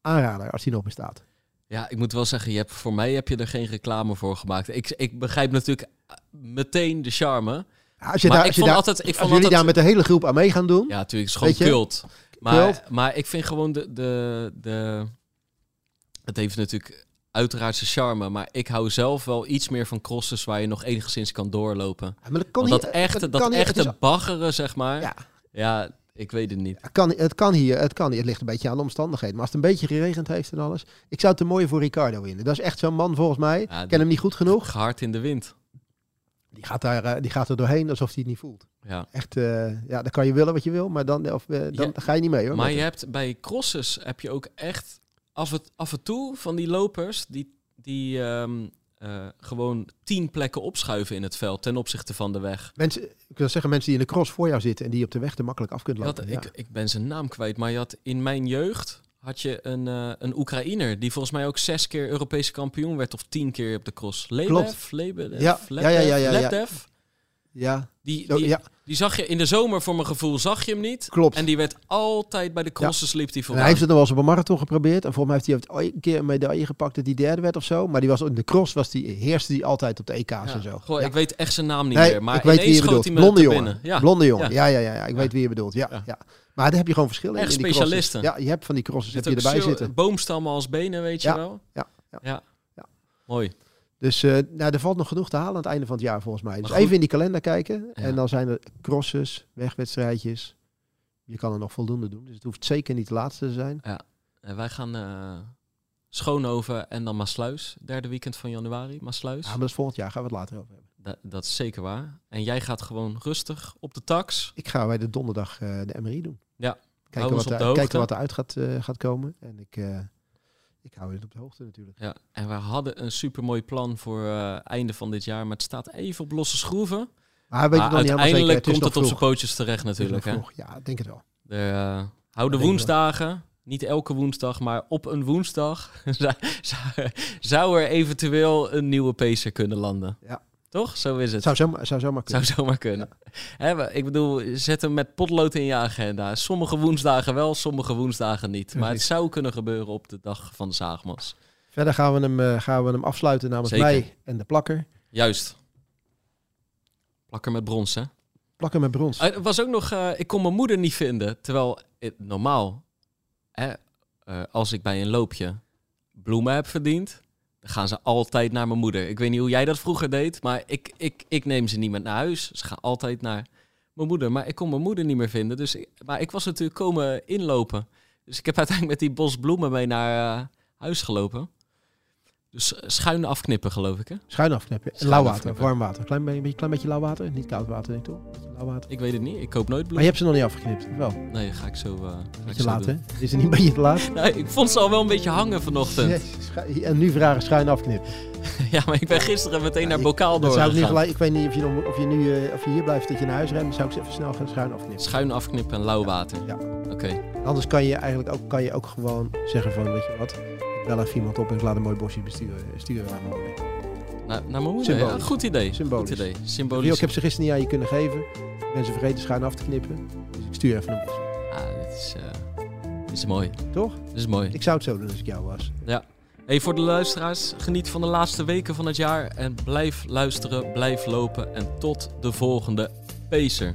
Aanrader, als die nog bestaat. Ja, ik moet wel zeggen, je hebt, voor mij heb je er geen reclame voor gemaakt. Ik, ik begrijp natuurlijk meteen de charme. Als, je Maar daar, ik als, je daar, altijd- ik als jullie daar met de hele groep aan mee gaan doen. Ja, natuurlijk, het is gewoon cult. Maar, Cult. maar ik vind gewoon de, de, de... Het heeft natuurlijk uiteraard zijn charme, maar ik hou zelf wel iets meer van crosses waar je nog enigszins kan doorlopen. Ja, maar dat kan Want dat echte, dat echte is- baggeren, zeg maar. Ja. Ja. ik weet het niet. Het kan, het kan hier, het kan hier. Het ligt een beetje aan de omstandigheden. Maar als het een beetje geregend heeft en alles. Ik zou het te mooi voor Ricardo in. Dat is echt zo'n man volgens mij. Ja, Ik ken hem niet goed genoeg. Gehard in de wind. Die gaat, daar, eh, die gaat er doorheen alsof hij het niet voelt. Ja. Echt, eh, ja, dan kan je willen wat je wil, maar dan, of, eh, dan ga je niet mee hoor. Maar je hebt bij crosses heb je ook echt af en, af en toe van die lopers die, die ehm, eh, gewoon tien plekken opschuiven in het veld ten opzichte van de weg. mensen, ik wil zeggen, mensen die in de cross voor jou zitten en die je op de weg te makkelijk af kunt lopen. ja. ik, ik ben zijn naam kwijt, maar je had in mijn jeugd had je een, eh, een Oekraïner die volgens mij ook zes keer Europese kampioen werd of tien keer op de cross. Klopt. Lebev, Ja, ja, ja, ja, ja, ja. Lebev. ja, Die, die, ja, die zag je in de zomer voor mijn gevoel, zag je hem niet. klopt. En die werd altijd bij de crosses liep die hij heeft het nog wel eens op een marathon geprobeerd. En volgens mij heeft hij ooit een keer een medaille gepakt dat hij derde werd of zo. Maar die was in de cross was die, heerste die altijd op de EK's Ja. en zo. Goh. Ik weet echt zijn naam niet Nee, meer. Maar ik weet wie je schoot bedoelt. hij me Blonde jongen. Blonde jongen. Ja. Ja, ja, ja, ja. Ik weet wie je bedoelt. Ja, Ja. Ja. Maar daar heb je gewoon verschillen in. Echt specialisten. Ja, je hebt van die crosses heb je erbij zitten. Boomstammen als benen, weet je Ja, wel? ja, ja. ja. Ja. Mooi. Dus eh, nou, er valt nog genoeg te halen aan het einde van het jaar volgens mij. Dus even in die kalender kijken. Ja. En dan zijn er crosses, wegwedstrijdjes. Je kan er nog voldoende doen. Dus het hoeft zeker niet de laatste te zijn. En wij gaan eh Schoonhoven en dan Maasluis. Derde weekend van januari, Maasluis. Ja, maar dat is volgend jaar. Gaan we het later over hebben. Da- dat is zeker waar. En jij gaat gewoon rustig op de tax. Ik ga bij de donderdag eh, de MRI doen. Ja. Kijken wat, er, kijken wat eruit gaat, eh, gaat komen. En ik, eh, ik hou je op de hoogte natuurlijk. Ja. En we hadden een supermooi plan voor einde van dit jaar. Maar het staat even op losse schroeven. Maar, weet je maar niet uiteindelijk Het is komt het op zijn pootjes terecht Het natuurlijk. Hè? Ja, ik denk het wel. De, hou de woensdagen. Niet elke woensdag, maar op een woensdag zou, [LAUGHS] zou- zou er eventueel een nieuwe pacer kunnen landen. Ja. Toch? Zo is het. Zou zomaar, zou zomaar kunnen. Zou zomaar kunnen. Ik bedoel, zet hem met potlood in je agenda. Sommige woensdagen wel, sommige woensdagen niet. Maar het zou kunnen gebeuren op de dag van de Zaagmas. Verder gaan we hem, eh, gaan we hem afsluiten namens Zeker. mij en de plakker. Juist. Plakker met brons, hè? Plakker met brons. Ah, Er was ook nog, eh, ik kon mijn moeder niet vinden. Terwijl het normaal, hè, eh, als ik bij een loopje bloemen heb verdiend, gaan ze altijd naar mijn moeder. Ik weet niet hoe jij dat vroeger deed, maar ik, ik, ik neem ze niet met naar huis. Ze gaan altijd naar mijn moeder. Maar ik kon mijn moeder niet meer vinden. Dus, maar ik was natuurlijk komen inlopen. Dus ik heb [LAUGHS] uiteindelijk met die bos bloemen mee naar eh, huis gelopen. Dus eh, schuin afknippen, geloof ik, hè? Schuin afknippen. En Schuin lauw water, warm water. Klein beetje, klein beetje lauw water. Niet koud water, denk ik toch? Lauw water. Ik weet het niet. Ik koop nooit Maar je bloemen. hebt ze nog niet afgeknipt, wel? Nee, ga ik zo, eh ga ik Beetje zo laat, hè? Is het niet een beetje te laat? [LAUGHS] Nee, ik vond ze al wel een beetje hangen vanochtend. En nu vragen schuin afknippen. [LAUGHS] Ja, maar ik ben gisteren meteen naar Bokaal Dat zou ik, niet ik weet niet of je, nog, of je nu eh, of je hier blijft dat je naar huis rent. Dan zou ik ze even snel gaan schuin afknippen. Schuin afknippen en lauw water. Ja. Oké. Anders kan je eigenlijk ook, kan je ook gewoon zeggen van, weet je wat, bel even iemand op en laat een mooi bosje besturen, sturen aan moeder. Naar, naar mijn moeder. Ja, goed idee. Symbolisch. Goed idee. Symbolisch. ik heb ze gisteren niet aan je kunnen geven. Ze vergeten schuin af te knippen. Dus ik stuur even een bosje. Ah, dit is, eh, dit is mooi. Toch? Dit is mooi. Ik zou het zo doen als ik jou was. Hey, voor de luisteraars, geniet van de laatste weken van het jaar. En blijf luisteren, blijf lopen. En tot de volgende Pacer.